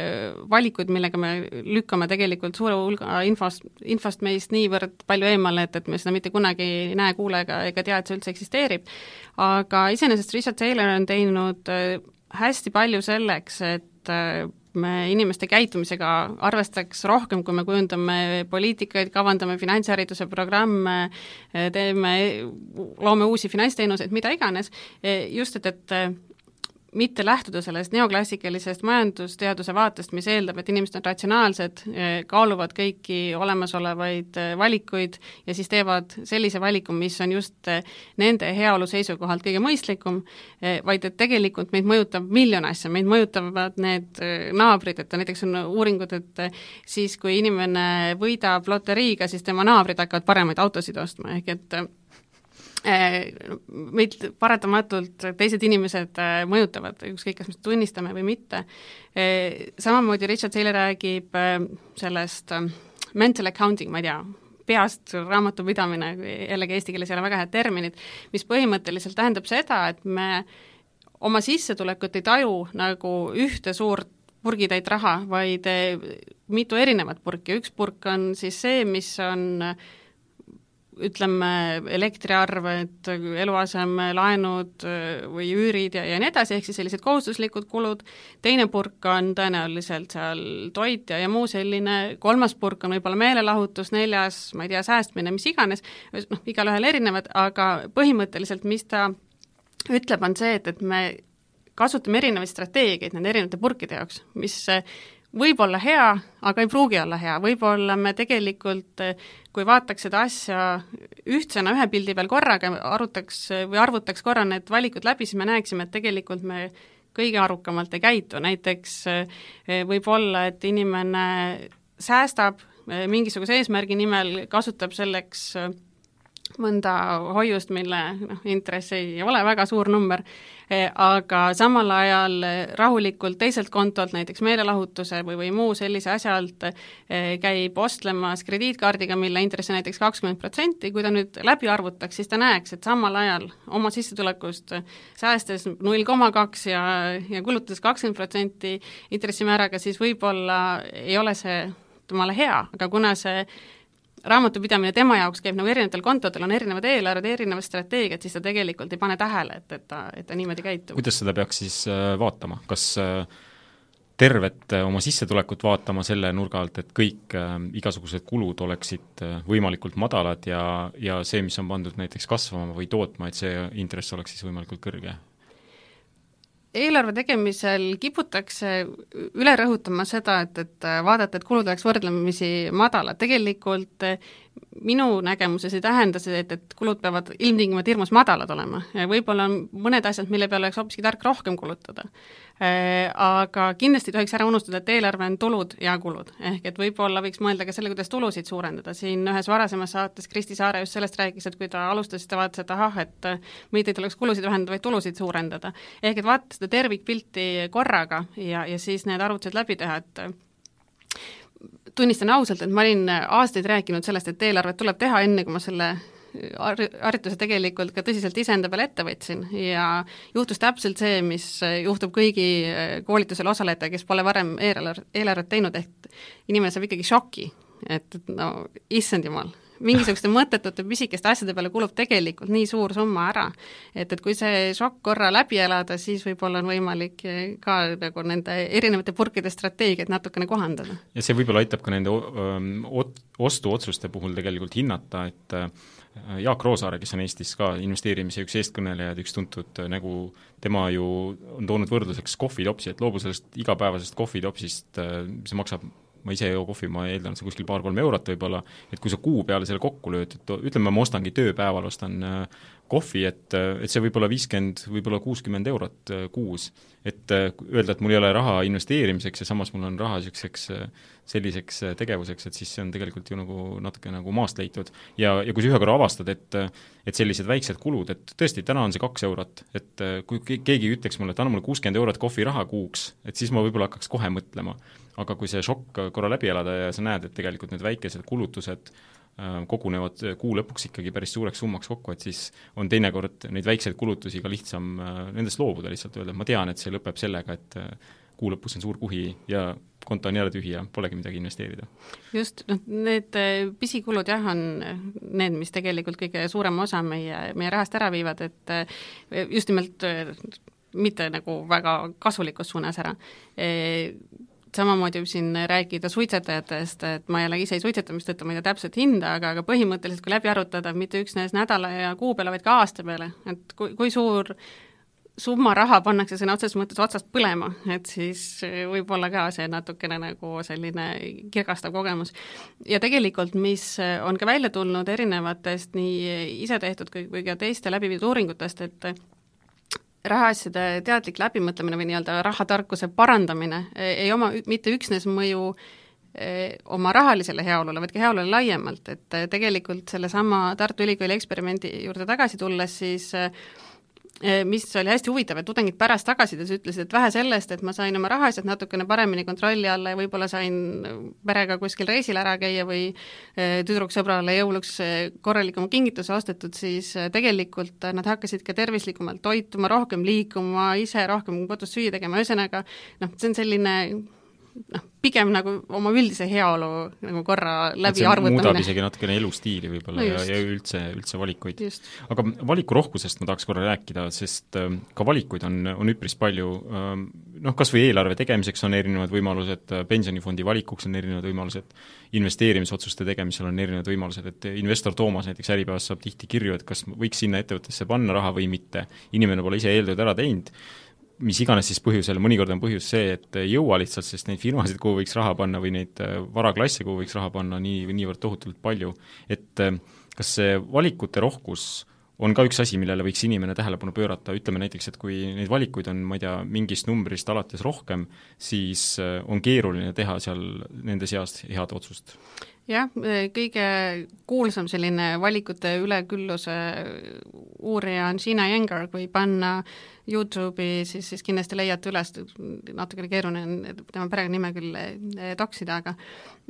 valikuid, millega me lükkame tegelikult suure hulga infost, infost meist niivõrd palju eemale, et, et me seda mitte kunagi ei näe, kuule ega, ega tea, et see üldse eksisteerib. aga iseenesest Richard Taylor on teinud hästi palju selleks, et me inimeste käitumisega arvestaks rohkem, kui me kujundame poliitikaid, kavandame finantshariduse programme, teeme, loome uusi finantsteenuseid, mida iganes, just et, et mitte lähtuda sellest neoklassikalisest majandusteaduse vaatest, mis eeldab, et inimesed on ratsionaalsed, kaaluvad kõiki olemasolevaid eh, valikuid ja siis teevad sellise valiku, mis on just eh, nende heaolu seisukohalt kõige mõistlikum, eh, vaid et tegelikult meid mõjutab miljon asja, meid mõjutavad need naabrid, et näiteks on uuringud, et siis, kui inimene võidab loteriiga, siis tema naabrid hakkavad paremaid autosid ostma, ehk et meid paratamatult teised inimesed äh, mõjutavad, ükskõik, kas me seda tunnistame või mitte. Äh, samamoodi Richard Taylor räägib sellest mental accounting, ma ei tea, peast raamatupidamine, jällegi eesti keeles ei ole väga head terminid, mis põhimõtteliselt tähendab seda, et me oma sissetulekut ei taju nagu ühte suurt purgitäit raha, vaid mitu erinevat purki, üks purk on siis see, mis on äh, ütleme, elektriarved, eluasemelaenud äh, või üürid ja, ja nii edasi, ehk siis sellised kohustuslikud kulud, teine purk on tõenäoliselt seal toit ja, ja muu selline, kolmas purk on võib-olla meelelahutus, neljas, ma ei tea, säästmine, mis iganes, noh, igalühel erinevad, aga põhimõtteliselt mis ta ütleb, on see, et, et me kasutame erinevaid strateegiaid nende erinevate purkide jaoks, mis võib olla hea, aga ei pruugi olla hea, võib-olla me tegelikult, kui vaataks seda asja ühtsena ühe pildi peal korraga, arutaks või arvutaks korra need valikud läbi, siis me näeksime, et tegelikult me kõige arukamalt ei käitu, näiteks eh, võib olla, et inimene säästab eh, mingisuguse eesmärgi nimel, kasutab selleks eh, mõnda hoiust, mille noh, intress ei ole väga suur number, aga samal ajal rahulikult teiselt kontolt, näiteks meelelahutuse või, või muu sellise asja alt eh, käib ostlemas krediitkaardiga, mille intress on näiteks kakskümmend protsenti, kui ta nüüd läbi arvutaks, siis ta näeks, et samal ajal oma sissetulekust säästes null koma kaks ja, ja kulutades kakskümmend protsenti intressimääraga, siis võib-olla ei ole see temale hea, aga kuna see raamatupidamine tema jaoks käib nagu erinevatel kontodel, on erinevad eelarved, erinevad strateegiad, siis ta tegelikult ei pane tähele, et, et ta, et ta niimoodi käitub. kuidas seda peaks siis äh, vaatama, kas äh, tervet äh, oma sissetulekut vaatama selle nurga alt, et kõik äh, igasugused kulud oleksid äh, võimalikult madalad ja, ja see, mis on pandud näiteks kasvama või tootma, et see intress oleks siis võimalikult kõrge? Eelarve tegemisel kiputakse üle rõhutama seda, et, et vaadata, et kulud oleks võrdlemisi madalad, tegelikult minu nägemuses ei tähenda see, et, et kulud peavad ilmtingimata hirmus madalad olema. võib-olla on mõned asjad, mille peale oleks hoopiski tark rohkem kulutada. Aga kindlasti ei tohiks ära unustada, et eelarve on tulud ja kulud. ehk et võib-olla võiks mõelda ka selle, kuidas tulusid suurendada, siin ühes varasemas saates Kristi Saare just sellest rääkis, et kui ta alustas, siis ta vaatas, et ahah, et mitte ei tuleks kulusid vähendada, vaid tulusid suurendada. ehk et vaata seda tervikpilti korraga ja, ja siis need arvutused läbi teha, et tunnistan ausalt, et ma olin aastaid rääkinud sellest, et eelarvet tuleb teha, enne kui ma selle harjutuse tegelikult ka tõsiselt iseenda peale ette võtsin. Ja juhtus täpselt see, mis juhtub kõigi koolitusel osalejatega, kes pole varem eelarvet, eelarvet teinud, ehk inimene saab ikkagi šoki, et no issand jumal, mingisuguste mõttetute pisikeste asjade peale kulub tegelikult nii suur summa ära. et, et kui see šokk korra läbi elada, siis võib-olla on võimalik ka nagu nende erinevate purkide strateegiaid natukene kohandada. ja see võib-olla aitab ka nende ostuotsuste puhul tegelikult hinnata, et äh, Jaak Roosaare, kes on Eestis ka investeerimise üks eestkõnelejaid, üks tuntud nägu, tema ju on toonud võrdluseks kohvitopsi, et loobu sellest igapäevasest kohvitopsist, äh, see maksab ma ise ei joo kohvi, ma eeldan, et see kuskil paar-kolm eurot võib-olla, et kui sa kuu peale selle kokku lööd, et ütleme, ma ostangi tööpäeval, ostan äh, kohvi, et, et see võib olla viiskümmend, võib-olla kuuskümmend eurot äh, kuus. et äh, öelda, et mul ei ole raha investeerimiseks ja samas mul on raha niisuguseks selliseks tegevuseks, et siis see on tegelikult ju nagu natuke nagu maast leitud. ja, ja kui sa ühe korra avastad, et et sellised väiksed kulud, et tõesti, täna on see kaks eurot, et kui keegi ütleks mulle, et anna mulle kuuskümmend eurot kohviraha kuuks, et siis ma võib-olla hakkaks kohe mõtlema aga kui see šokk korra läbi elada ja sa näed, et tegelikult need väikesed kulutused äh, kogunevad kuu lõpuks ikkagi päris suureks summaks kokku, et siis on teinekord neid väikseid kulutusi ka lihtsam äh, nendest loobuda, lihtsalt öelda, ma tean, et see lõpeb sellega, et äh, kuu lõpus on suur kuhi ja konto on jälle tühi ja polegi midagi investeerida. just, noh, need pisikulud jah, on need, mis tegelikult kõige suurema osa meie, meie rahast ära viivad, et just nimelt mitte nagu väga kasulikus suunas ära samamoodi võib siin rääkida suitsetajatest, et ma ei ole ise ei suitseta, mistõttu ma ei tea täpset hinda, aga, aga põhimõtteliselt kui läbi arutada, mitte üksnes nädala ja kuu peale, vaid ka aasta peale, et kui, kui suur summa raha pannakse sõna otseses mõttes otsast põlema, et siis võib olla ka see natukene nagu selline kirgastav kogemus. ja tegelikult, mis on ka välja tulnud erinevatest nii ise tehtud kui, kui ka teiste läbi viidud uuringutest, et rahaasjade teadlik läbimõtlemine või nii-öelda rahatarkuse parandamine e, ei oma mitte üksnes mõju e, oma rahalisele heaolule, vaid ka heaolule laiemalt, et e, tegelikult sellesama Tartu Ülikooli eksperimendi juurde tagasi tulles, siis Eh, mis oli hästi huvitav, et tudengid pärast tagasisides ütlesid, et vähe sellest, et ma sain oma rahaasjad natukene paremini kontrolli alla ja võib-olla sain perega kuskil reisil ära käia või eh, tüdruksõbrale jõuluks eh, korralikuma kingituse ostetud, siis tegelikult nad hakkasid ka tervislikumalt toituma, rohkem liikuma, ise rohkem kodus süüa tegema, ühesõnaga noh, see on selline noh, pigem nagu oma üldise heaolu nagu korra läbi arvutamine. muudab isegi natukene elustiili võib-olla no ja, ja üldse, üldse valikuid. aga valikurohkusest ma tahaks korra rääkida, sest äh, ka valikuid on, on üpris palju äh,, noh, kas või eelarve tegemiseks on erinevad võimalused, äh, pensionifondi valikuks on erinevad võimalused, investeerimisotsuste tegemisel on erinevad võimalused, et investor Toomas näiteks Äripäevas saab tihti kirju, et kas võiks sinna ettevõttesse panna raha või mitte. inimene pole ise eeltööd ära teinud mis iganes siis põhjusel, mõnikord on põhjus see, et ei jõua lihtsalt, sest neid firmasid, kuhu võiks raha panna või neid äh, varaklasse, kuhu võiks raha panna, nii, niivõrd tohutult palju, et äh, kas see valikute rohkus on ka üks asi, millele võiks inimene tähelepanu pöörata, ütleme näiteks, et kui neid valikuid on, ma ei tea, mingist numbrist alates rohkem, siis äh, on keeruline teha seal nende seast head otsust? Jah, kõige kuulsam selline valikute ülekülluse uurija on Gina Jengar, kui panna Youtube'i, siis, siis kindlasti leiate üles, natukene keeruline on tema perekonnanime küll eh, toksida, aga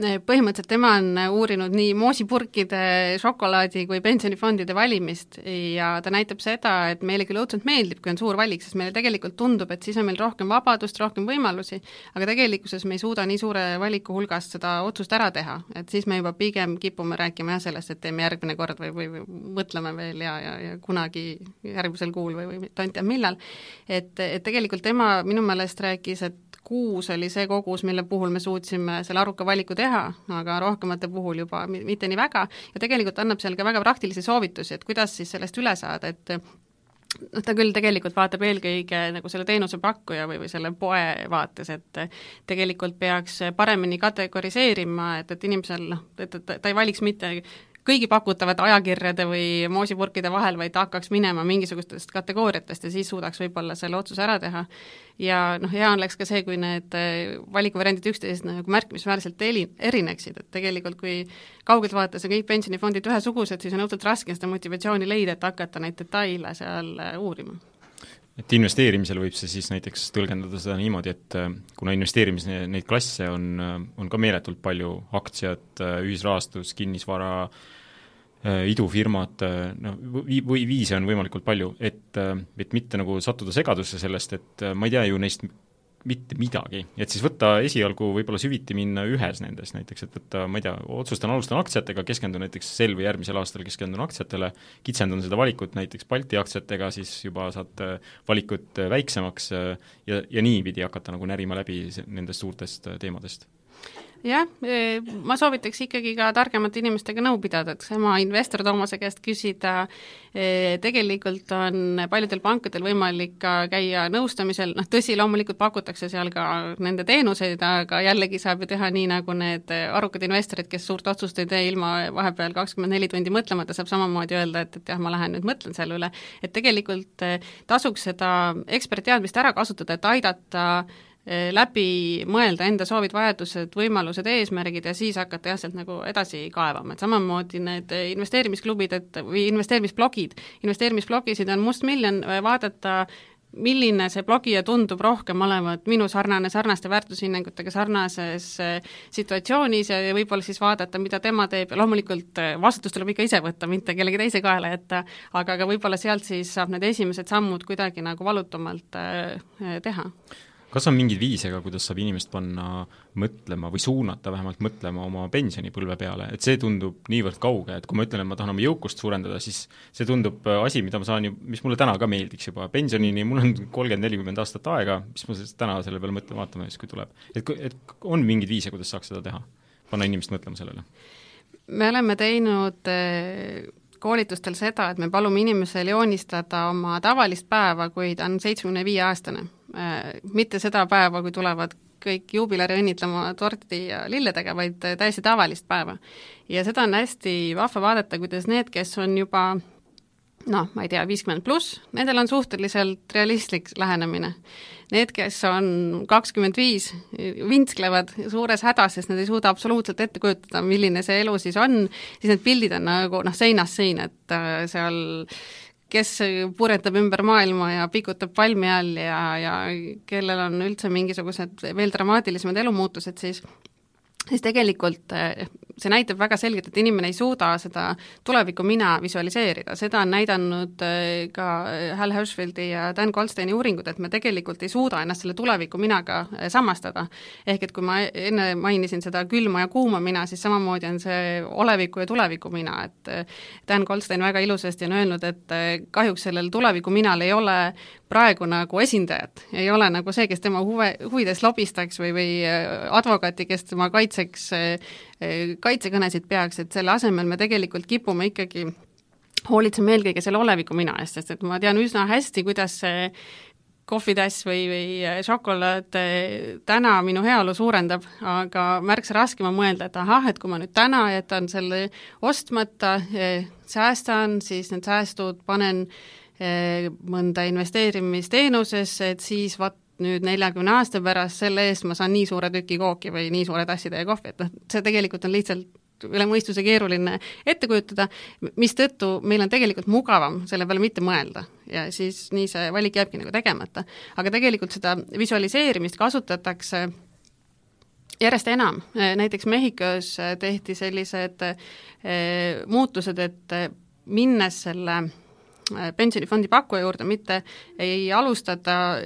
eh, põhimõtteliselt tema on uurinud nii moosipurkide, šokolaadi kui pensionifondide valimist ja ta näitab seda, et meile küll õudselt meeldib, kui on suur valik, sest meile tegelikult tundub, et siis on meil rohkem vabadust, rohkem võimalusi, aga tegelikkuses me ei suuda nii suure valiku hulgast seda otsust ära teha, et siis me juba pigem kipume rääkima jah, sellest, et teeme järgmine kord või, või, või mõtleme veel ja, ja, ja kunagi järgmisel kuul või, või tont teab millal, et, et tegelikult tema minu meelest rääkis, et kuus oli see kogus, mille puhul me suutsime selle aruka valiku teha, aga rohkemate puhul juba mitte nii väga, ja tegelikult annab seal ka väga praktilisi soovitusi, et kuidas siis sellest üle saada, et noh, ta küll tegelikult vaatab eelkõige nagu selle teenusepakkuja või, või selle poe vaates, et tegelikult peaks paremini kategoriseerima, et, et inimesel noh, et, et ta ei valiks mitte kõigi pakutavate ajakirjade või moosipurkide vahel, vaid ta hakkaks minema mingisugustest kategooriatest ja siis suudaks võib-olla selle otsuse ära teha. ja noh, hea oleks ka see, kui need äh, valikuvariandid üksteisest nagu märkimisväärselt eli-, erineksid, et tegelikult kui kaugelt vaadates on kõik pensionifondid ühesugused, siis on õudselt raske seda motivatsiooni leida, et hakata neid detaile seal äh, uurima et investeerimisel võib see siis näiteks tõlgendada seda niimoodi, et äh, kuna investeerimis neid klasse on, on ka meeletult palju, aktsiad, ühisrahastus, kinnisvara, Äh, idufirmad, äh, noh, või, või viise on võimalikult palju, et, äh, et mitte nagu sattuda segadusse sellest, et ma ei tea ju neist mitte midagi, et siis võtta esialgu võib-olla süviti minna ühes nendest näiteks, et võtta, ma ei tea, otsustan, alustan aktsiatega, keskendun näiteks sel või järgmisel aastal keskendun aktsiatele, kitsendan seda valikut näiteks Balti aktsiatega, siis juba saad valikut väiksemaks ja, ja niipidi hakata nagu närima läbi nendest suurtest teemadest jah, e, ma soovitaks ikkagi ka targemate inimestega nõu pidada, et sama investor Toomase käest küsida, e, tegelikult on paljudel pankadel võimalik ka käia nõustamisel, noh tõsi, loomulikult pakutakse seal ka nende teenuseid, aga jällegi saab ju teha nii, nagu need arukad investorid, kes suurt otsust ei tee ilma vahepeal kakskümmend neli tundi mõtlemata, saab samamoodi öelda, et, et jah, ma lähen nüüd mõtlen selle üle, et tegelikult e, tasuks seda ekspertteadmist ära kasutada, et aidata läbi mõelda enda soovid, vajadused, võimalused, eesmärgid ja siis hakata jah, sealt nagu edasi kaevama, et samamoodi need investeerimisklubid, et või investeerimisblogid, investeerimisblogisid on mustmiljon, eh, vaadata milline see blogija tundub rohkem olevat minu sarnane, sarnaste väärtushinnangutega sarnases eh, situatsioonis ja võib-olla siis vaadata, mida tema teeb. Ja loomulikult vastutus tuleb ikka ise võtta, mitte kellegi teise kaela jätta, aga ka võib-olla sealt siis saab need esimesed sammud kuidagi nagu valutumalt teha kas on mingeid viise ka, kuidas saab inimest panna mõtlema või suunata vähemalt mõtlema oma pensionipõlve peale, et see tundub niivõrd kauge, et kui ma ütlen, et ma tahan oma jõukust suurendada, siis see tundub äh, asi, mida ma saan ju, mis mulle täna ka meeldiks juba, pensionini mul on kolmkümmend, nelikümmend aastat aega, mis ma siis täna selle peale mõtlen, vaatame siis, kui tuleb. et, et on mingeid viise, kuidas saaks seda teha, panna inimest mõtlema sellele? me oleme teinud äh, koolitustel seda, et me palume inimesel joonistada oma tavalist päeva, kui ta on seitsmekümne viie aastane mitte seda päeva, kui tulevad kõik juubilari õnnitlema torti ja lilledega, vaid täiesti tavalist päeva. ja seda on hästi vahva vaadata, kuidas need, kes on juba noh, ma ei tea, viiskümmend pluss, nendel on suhteliselt realistlik lähenemine. Need, kes on kakskümmend viis, vintsklevad suures hädas, sest nad ei suuda absoluutselt ette kujutada, milline see elu siis on, siis need pildid on nagu noh, seinast seina, et äh, seal kes puretab ümber maailma ja pikutab palmi all ja, ja kellel on üldse mingisugused veel dramaatilisemad elumuutused, siis siis tegelikult eh, see näitab väga selgelt, et inimene ei suuda seda tulevikku mina visualiseerida, seda on näidanud eh, ka eh, Hal Hershfieldi ja Dan Goldsteini uuringud, et me tegelikult ei suuda ennast selle tuleviku minaga samastada. ehk et kui ma enne mainisin seda külma ja kuuma mina, siis samamoodi on see oleviku ja tuleviku mina, et Dan Goldstein väga ilusasti on öelnud, et kahjuks sellel tuleviku minal ei ole praegu nagu esindajat, ei ole nagu see, kes tema huve, huvides lobistaks või, või äh, advokaati, kes tema kaitseks äh, äh, kaitsekõnesid peaks, et selle asemel me tegelikult kipume ikkagi hoolitsema eelkõige selle oleviku mina eest, sest et ma tean üsna hästi, kuidas see kohvitass või, või šokolaad täna minu heaolu suurendab, aga märksa raskem on mõelda, et ahah, et kui ma nüüd täna jätan selle ostmata, säästan, siis need säästud panen mõnda investeerimisteenusesse, et siis vot nüüd neljakümne aasta pärast selle eest ma saan nii suure tüki kooki või nii suure tassitäie kohvi, et noh, see tegelikult on lihtsalt üle mõistuse keeruline ette kujutada, mistõttu meil on tegelikult mugavam selle peale mitte mõelda ja siis nii see valik jääbki nagu tegemata. aga tegelikult seda visualiseerimist kasutatakse järjest enam, näiteks Mehhikos tehti sellised eh, muutused, et minnes selle pensionifondi pakkuja juurde, mitte ei alustata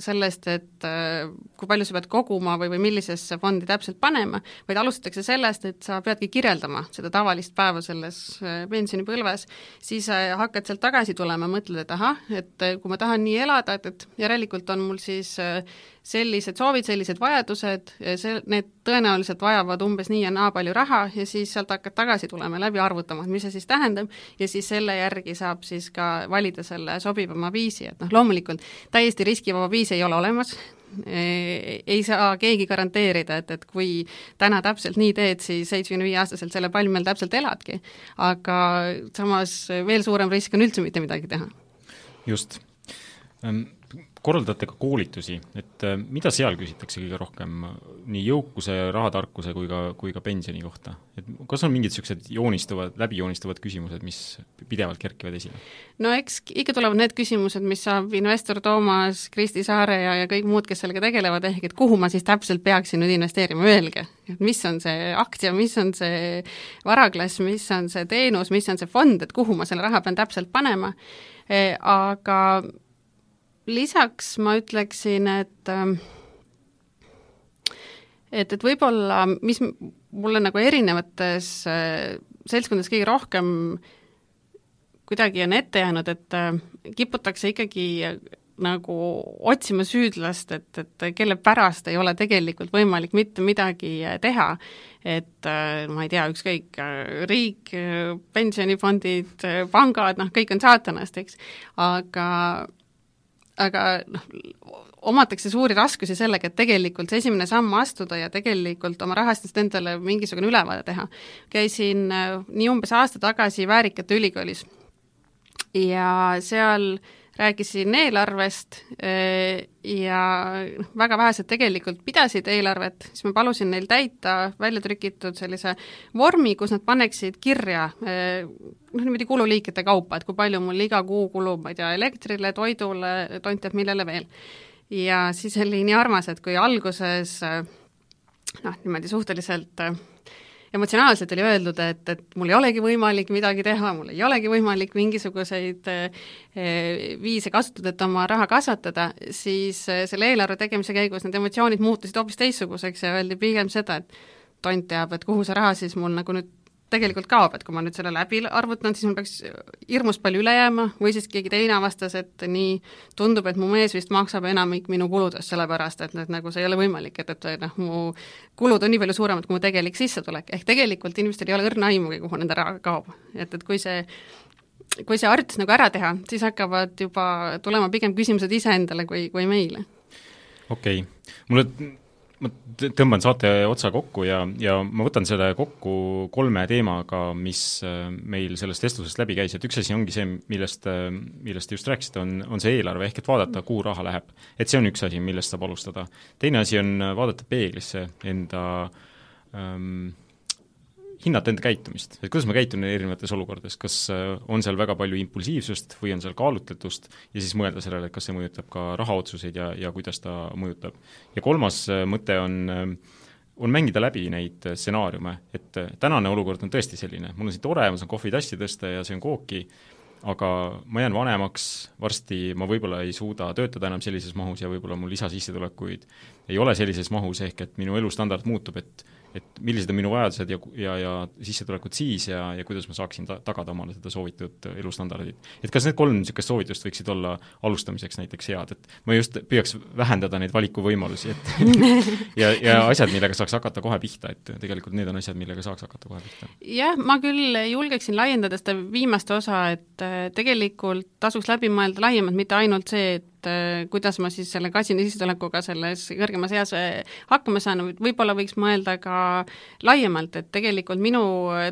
sellest, et äh, kui palju sa pead koguma või, või millisesse fondi täpselt panema, vaid alustatakse sellest, et sa peadki kirjeldama seda tavalist päeva selles äh, pensionipõlves, siis äh, hakkad sealt tagasi tulema, mõtled, et ahah, et kui ma tahan nii elada, et, et järelikult on mul siis sellised soovid, sellised vajadused, see, need tõenäoliselt vajavad umbes nii ja naa palju raha ja siis sealt hakkad tagasi tulema, läbi arvutama, et mis see siis tähendab, ja siis selle järgi saab siis ka valida selle sobivama viisi, et noh, loomulikult täiesti riskivaba viis ei ole olemas, ei saa keegi garanteerida, et, et kui täna täpselt nii teed, siis seitsmekümne viie aastaselt selle palmel täpselt eladki. aga samas veel suurem risk on üldse mitte midagi teha. just korraldate ka koolitusi, et äh, mida seal küsitakse kõige rohkem nii jõukuse, rahatarkuse kui ka, kui ka pensioni kohta? et kas on mingid niisugused joonistuvad, läbijoonistuvad küsimused, mis pidevalt kerkivad esile? no eks ikka tulevad need küsimused, mis saab investor Toomas, Kristi Saare ja, ja kõik muud, kes sellega tegelevad, ehk et kuhu ma siis täpselt peaksin nüüd investeerima, öelge, et mis on see aktsia, mis on see varaklass, mis on see teenus, mis on see fond, et kuhu ma selle raha pean täpselt panema, e, aga lisaks ma ütleksin, et ähm, et, et võib-olla, mis mulle nagu erinevates äh, seltskondades kõige rohkem kuidagi on ette jäänud, et äh, kiputakse ikkagi nagu otsima süüdlast, et, et kelle pärast ei ole tegelikult võimalik mitte midagi teha. et ma ei tea, ükskõik, riik, pensionifondid, pangad, noh, kõik on saatanast, eks, aga aga noh, omatakse suuri raskusi sellega, et tegelikult see esimene samm astuda ja tegelikult oma rahastust endale mingisugune ülevaade teha. käisin äh, nii umbes aasta tagasi Väärikate ülikoolis ja seal äh, rääkisin eelarvest eh, ja noh, väga vähesed tegelikult pidasid eelarvet, siis ma palusin neil täita välja trükitud sellise vormi, kus nad paneksid kirja eh, noh, niimoodi kululiikide kaupa, et kui palju mul iga kuu kulub, ma ei tea, elektrile, toidule, tont teab millele veel. ja siis oli nii armas, et kui alguses eh, noh, niimoodi suhteliselt emotsionaalselt oli öeldud, et, et mul ei olegi võimalik midagi teha, mul ei olegi võimalik mingisuguseid eh, viise kasutada, et oma raha kasvatada, siis eh, selle eelarve tegemise käigus need emotsioonid muutusid hoopis teistsuguseks ja öeldi pigem seda, et tont teab, et kuhu see raha siis mul nagu nüüd tegelikult kaob, et kui ma nüüd selle läbi arvutan, siis mul peaks hirmus palju üle jääma või siis keegi teine avastas, et nii tundub, et mu mees vist maksab enamik minu kuludest, sellepärast et need nagu see ei ole võimalik, et, et noh, mu kulud on nii palju suuremad kui mu tegelik sissetulek, ehk tegelikult inimestel ei ole õrna aimugi, kuhu nende raha kaob. et, et kui see kui see harjutus nagu ära teha, siis hakkavad juba tulema pigem küsimused iseendale kui, kui meile. okei okay., mulle ma tõmban saate otsa kokku ja, ja ma võtan selle kokku kolme teemaga, mis äh, meil sellest vestlusest läbi käis, et üks asi ongi see, millest, äh, millest te just rääkisite, on, on see eelarve, ehk et vaadata, kuhu raha läheb. et see on üks asi, millest saab alustada. teine asi on vaadata peeglisse enda ähm, hinnata enda käitumist, et kuidas ma käitun erinevates olukordades, kas äh, on seal väga palju impulsiivsust või on seal kaalutletust? Ja siis mõelda sellele, et kas see mõjutab ka rahaotsuseid ja, ja kuidas ta mõjutab. ja kolmas äh, mõte on, äh, on mängida läbi neid stsenaariume, et tänane olukord on tõesti selline, mul on siin tore, ma saan kohvitassi tõsta ja söön kooki, aga ma jään vanemaks, varsti ma võib-olla ei suuda töötada enam sellises mahus ja võib-olla mul lisasissetulekuid ei ole sellises mahus, ehk et minu elustandard muutub, et et millised on minu vajadused ja, ja, ja sissetulekud siis ja, ja kuidas ma saaksin ta-, tagada omale seda soovitud elustandardit. et kas need kolm niisugust soovitust võiksid olla alustamiseks näiteks head, et ma just püüaks vähendada neid valikuvõimalusi, et ja, ja asjad, millega saaks hakata kohe pihta, et tegelikult need on asjad, millega saaks hakata kohe pihta. jah, ma küll julgeksin laiendada seda viimast osa, et äh, tegelikult tasuks läbi mõelda laiemalt, mitte ainult see, et et äh, kuidas ma siis selle kasina sissetulekuga selles kõrgemas eas äh, hakkama saan, võib-olla võiks mõelda ka laiemalt, et tegelikult minu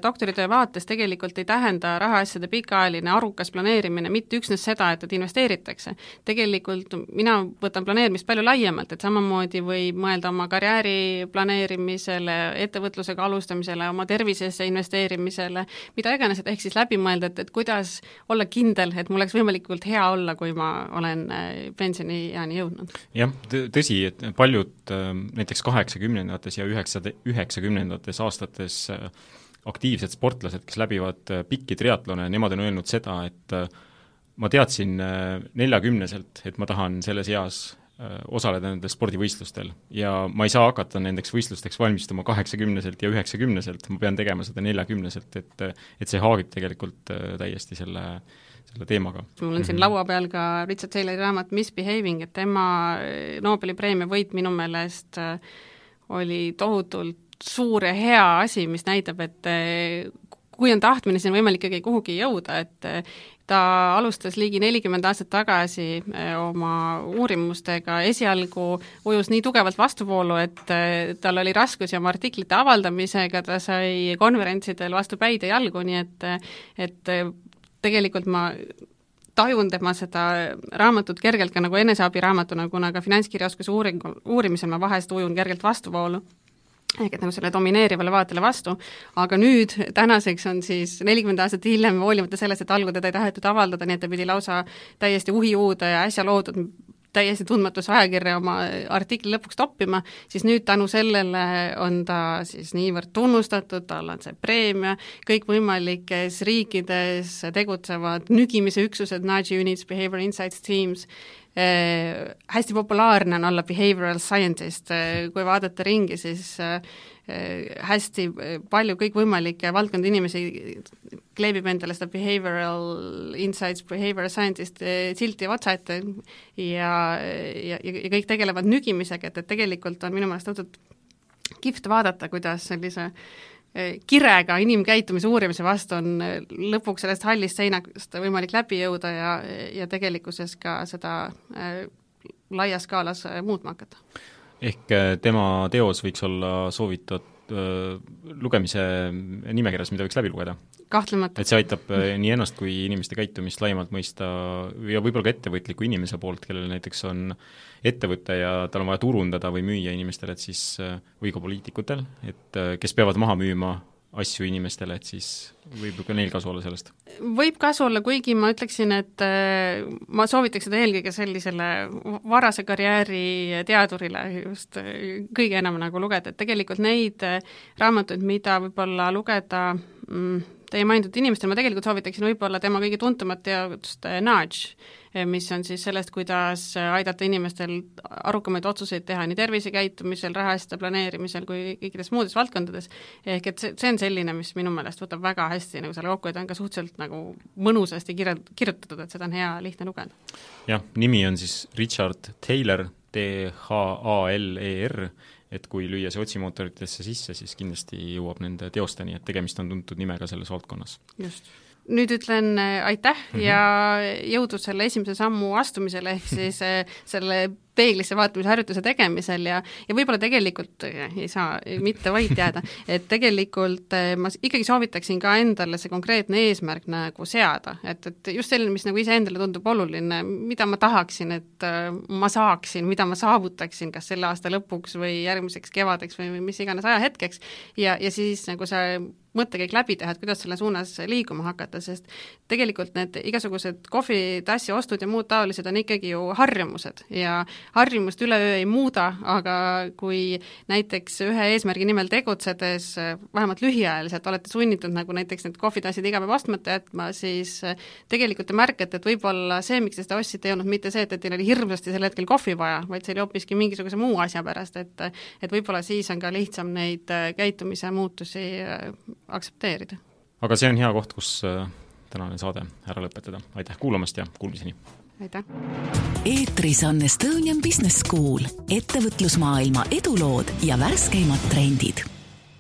doktoritöö vaates tegelikult ei tähenda rahaasjade pikaajaline arukas planeerimine mitte üksnes seda, et, et investeeritakse. tegelikult mina võtan planeerimist palju laiemalt, et samamoodi võib mõelda oma karjääri planeerimisele, ettevõtlusega alustamisele, oma tervisesse investeerimisele, mida iganes, et ehk siis läbi mõelda, et, et kuidas olla kindel, et mul oleks võimalikult hea olla, kui ma olen äh, pensionieani jõudnud. jah, tõsi, et paljud äh, näiteks kaheksakümnendates ja üheksa, üheksakümnendates aastates äh, aktiivsed sportlased, kes läbivad pikki triatlone, nemad on öelnud seda, et ma teadsin neljakümneselt, et ma tahan selles eas osaleda nendel spordivõistlustel ja ma ei saa hakata nendeks võistlusteks valmistuma kaheksakümneselt ja üheksakümneselt, ma pean tegema seda neljakümneselt, et et see haagib tegelikult täiesti selle äh, selle teemaga. mul on siin mm -hmm. laua peal ka Richard Taylori raamat Misbehaving, et tema eh, Nobeli preemia võit minu meelest eh, oli tohutult suur ja hea asi, mis näitab, et eh, kui on tahtmine, siis on võimalik ikkagi kuhugi jõuda, et ta alustas ligi nelikümmend aastat tagasi oma uurimustega, esialgu ujus nii tugevalt vastuvoolu, et tal oli raskusi oma artiklite avaldamisega, ta sai konverentsidel vastu päid ja jalgu, nii et et tegelikult ma tajun tema seda raamatut kergelt ka nagu eneseabiraamatuna, kuna ka finantskirjaoskuse uuring, uurimisel ma vahest ujun kergelt vastuvoolu ehk et nagu selle domineerivale vaatele vastu, aga nüüd, tänaseks on siis nelikümmend aastat hiljem, hoolimata sellest, et algul teda ei tahetud avaldada, nii et ta pidi lausa täiesti uhiuude ja äsja loodud täiesti tundmatusse ajakirja oma artikli lõpuks toppima, siis nüüd tänu sellele on ta siis niivõrd tunnustatud, tal on see preemia, kõikvõimalikes riikides tegutsevad nügimise üksused, nudge units, behavior insights teams, eh, hästi populaarne on olla behavioral scientist eh,, kui vaadata ringi, siis eh, Äh, hästi äh, palju kõikvõimalikke valdkondi inimesi kleebib endale seda behavioral insights, behavioral scientist äh, silti otsa ette ja, ja, ja kõik tegelevad nügimisega, et, et tegelikult on minu meelest õudselt kihvt vaadata, kuidas sellise kirega inimkäitumise uurimise vastu on lõpuks sellest hallist seinast võimalik läbi jõuda ja, ja tegelikkuses ka seda laias skaalas muutma hakata. Ehk äh, tema teos võiks olla soovitud äh, lugemise nimekirjas, mida võiks läbi lugeda? kahtlemata. et see aitab äh, nii ennast kui inimeste käitumist laiemalt mõista ja võib-olla ka ettevõtliku inimese poolt, kellel näiteks on ettevõte ja tal on vaja turundada või müüa inimestele, et siis, või ka poliitikutel, et kes peavad maha müüma asju inimestele, et siis võib ju ka neil kasu olla sellest? võib kasu olla, kuigi ma ütleksin, et äh, ma soovitaks seda eelkõige sellisele varase karjääri teadurile just äh, kõige enam nagu lugeda, et tegelikult neid äh, raamatuid, mida võib-olla lugeda mm, teie mainitud inimestel, ma tegelikult soovitaksin võib-olla tema kõige tuntumat teadust Nudge mis on siis sellest, kuidas aidata inimestel arukamaid otsuseid teha nii tervisekäitumisel, rahaasjade planeerimisel kui kõikides muudes valdkondades, ehk et see, see on selline, mis minu meelest võtab väga hästi nagu selle kokku ja ta on ka suhteliselt nagu mõnusasti kirja, kirjutatud, et seda on hea lihtne lugeda. jah, nimi on siis Richard Taylor, T-H-A-L-E-R, et kui lüüa see otsimootoritesse sisse, siis kindlasti jõuab nende teosteni, et tegemist on tuntud nimega selles valdkonnas. just nüüd ütlen äh, aitäh mm -hmm. ja jõudu selle esimese sammu astumisel, ehk siis äh, selle peeglisse vaatamise harjutuse tegemisel ja, ja võib-olla tegelikult ei saa mitte vait jääda, et tegelikult äh, ma ikkagi soovitaksin ka endale see konkreetne eesmärk nagu seada, et, et just selline, mis nagu iseendale tundub oluline, mida ma tahaksin, et ma saaksin, mida ma saavutaksin kas selle aasta lõpuks või järgmiseks kevadeks või mis iganes ajahetkeks, ja, ja siis nagu see mõttekäik läbi teha, et kuidas selle suunas liikuma hakata, sest tegelikult need igasugused kohvitassi ostud ja muud taolised on ikkagi ju harjumused ja harjumust üleöö ei muuda, aga kui näiteks ühe eesmärgi nimel tegutsedes vähemalt lühiajaliselt olete sunnitud nagu näiteks need kohvitassid iga päev ostmata jätma, siis tegelikult te märkate, et võib-olla see, miks te seda ostsite, ei olnud mitte see, et, et teil oli hirmsasti sel hetkel kohvi vaja, vaid see oli hoopiski mingisuguse muu asja pärast, et et võib-olla siis on ka lihtsam neid käitumise muutusi aktsepteerida. aga see on hea koht, kus äh, tänane saade ära lõpetada, aitäh kuulamast ja kuulmiseni! Aitäh! eetris on Estonian Business School, ettevõtlusmaailma edulood ja värskeimad trendid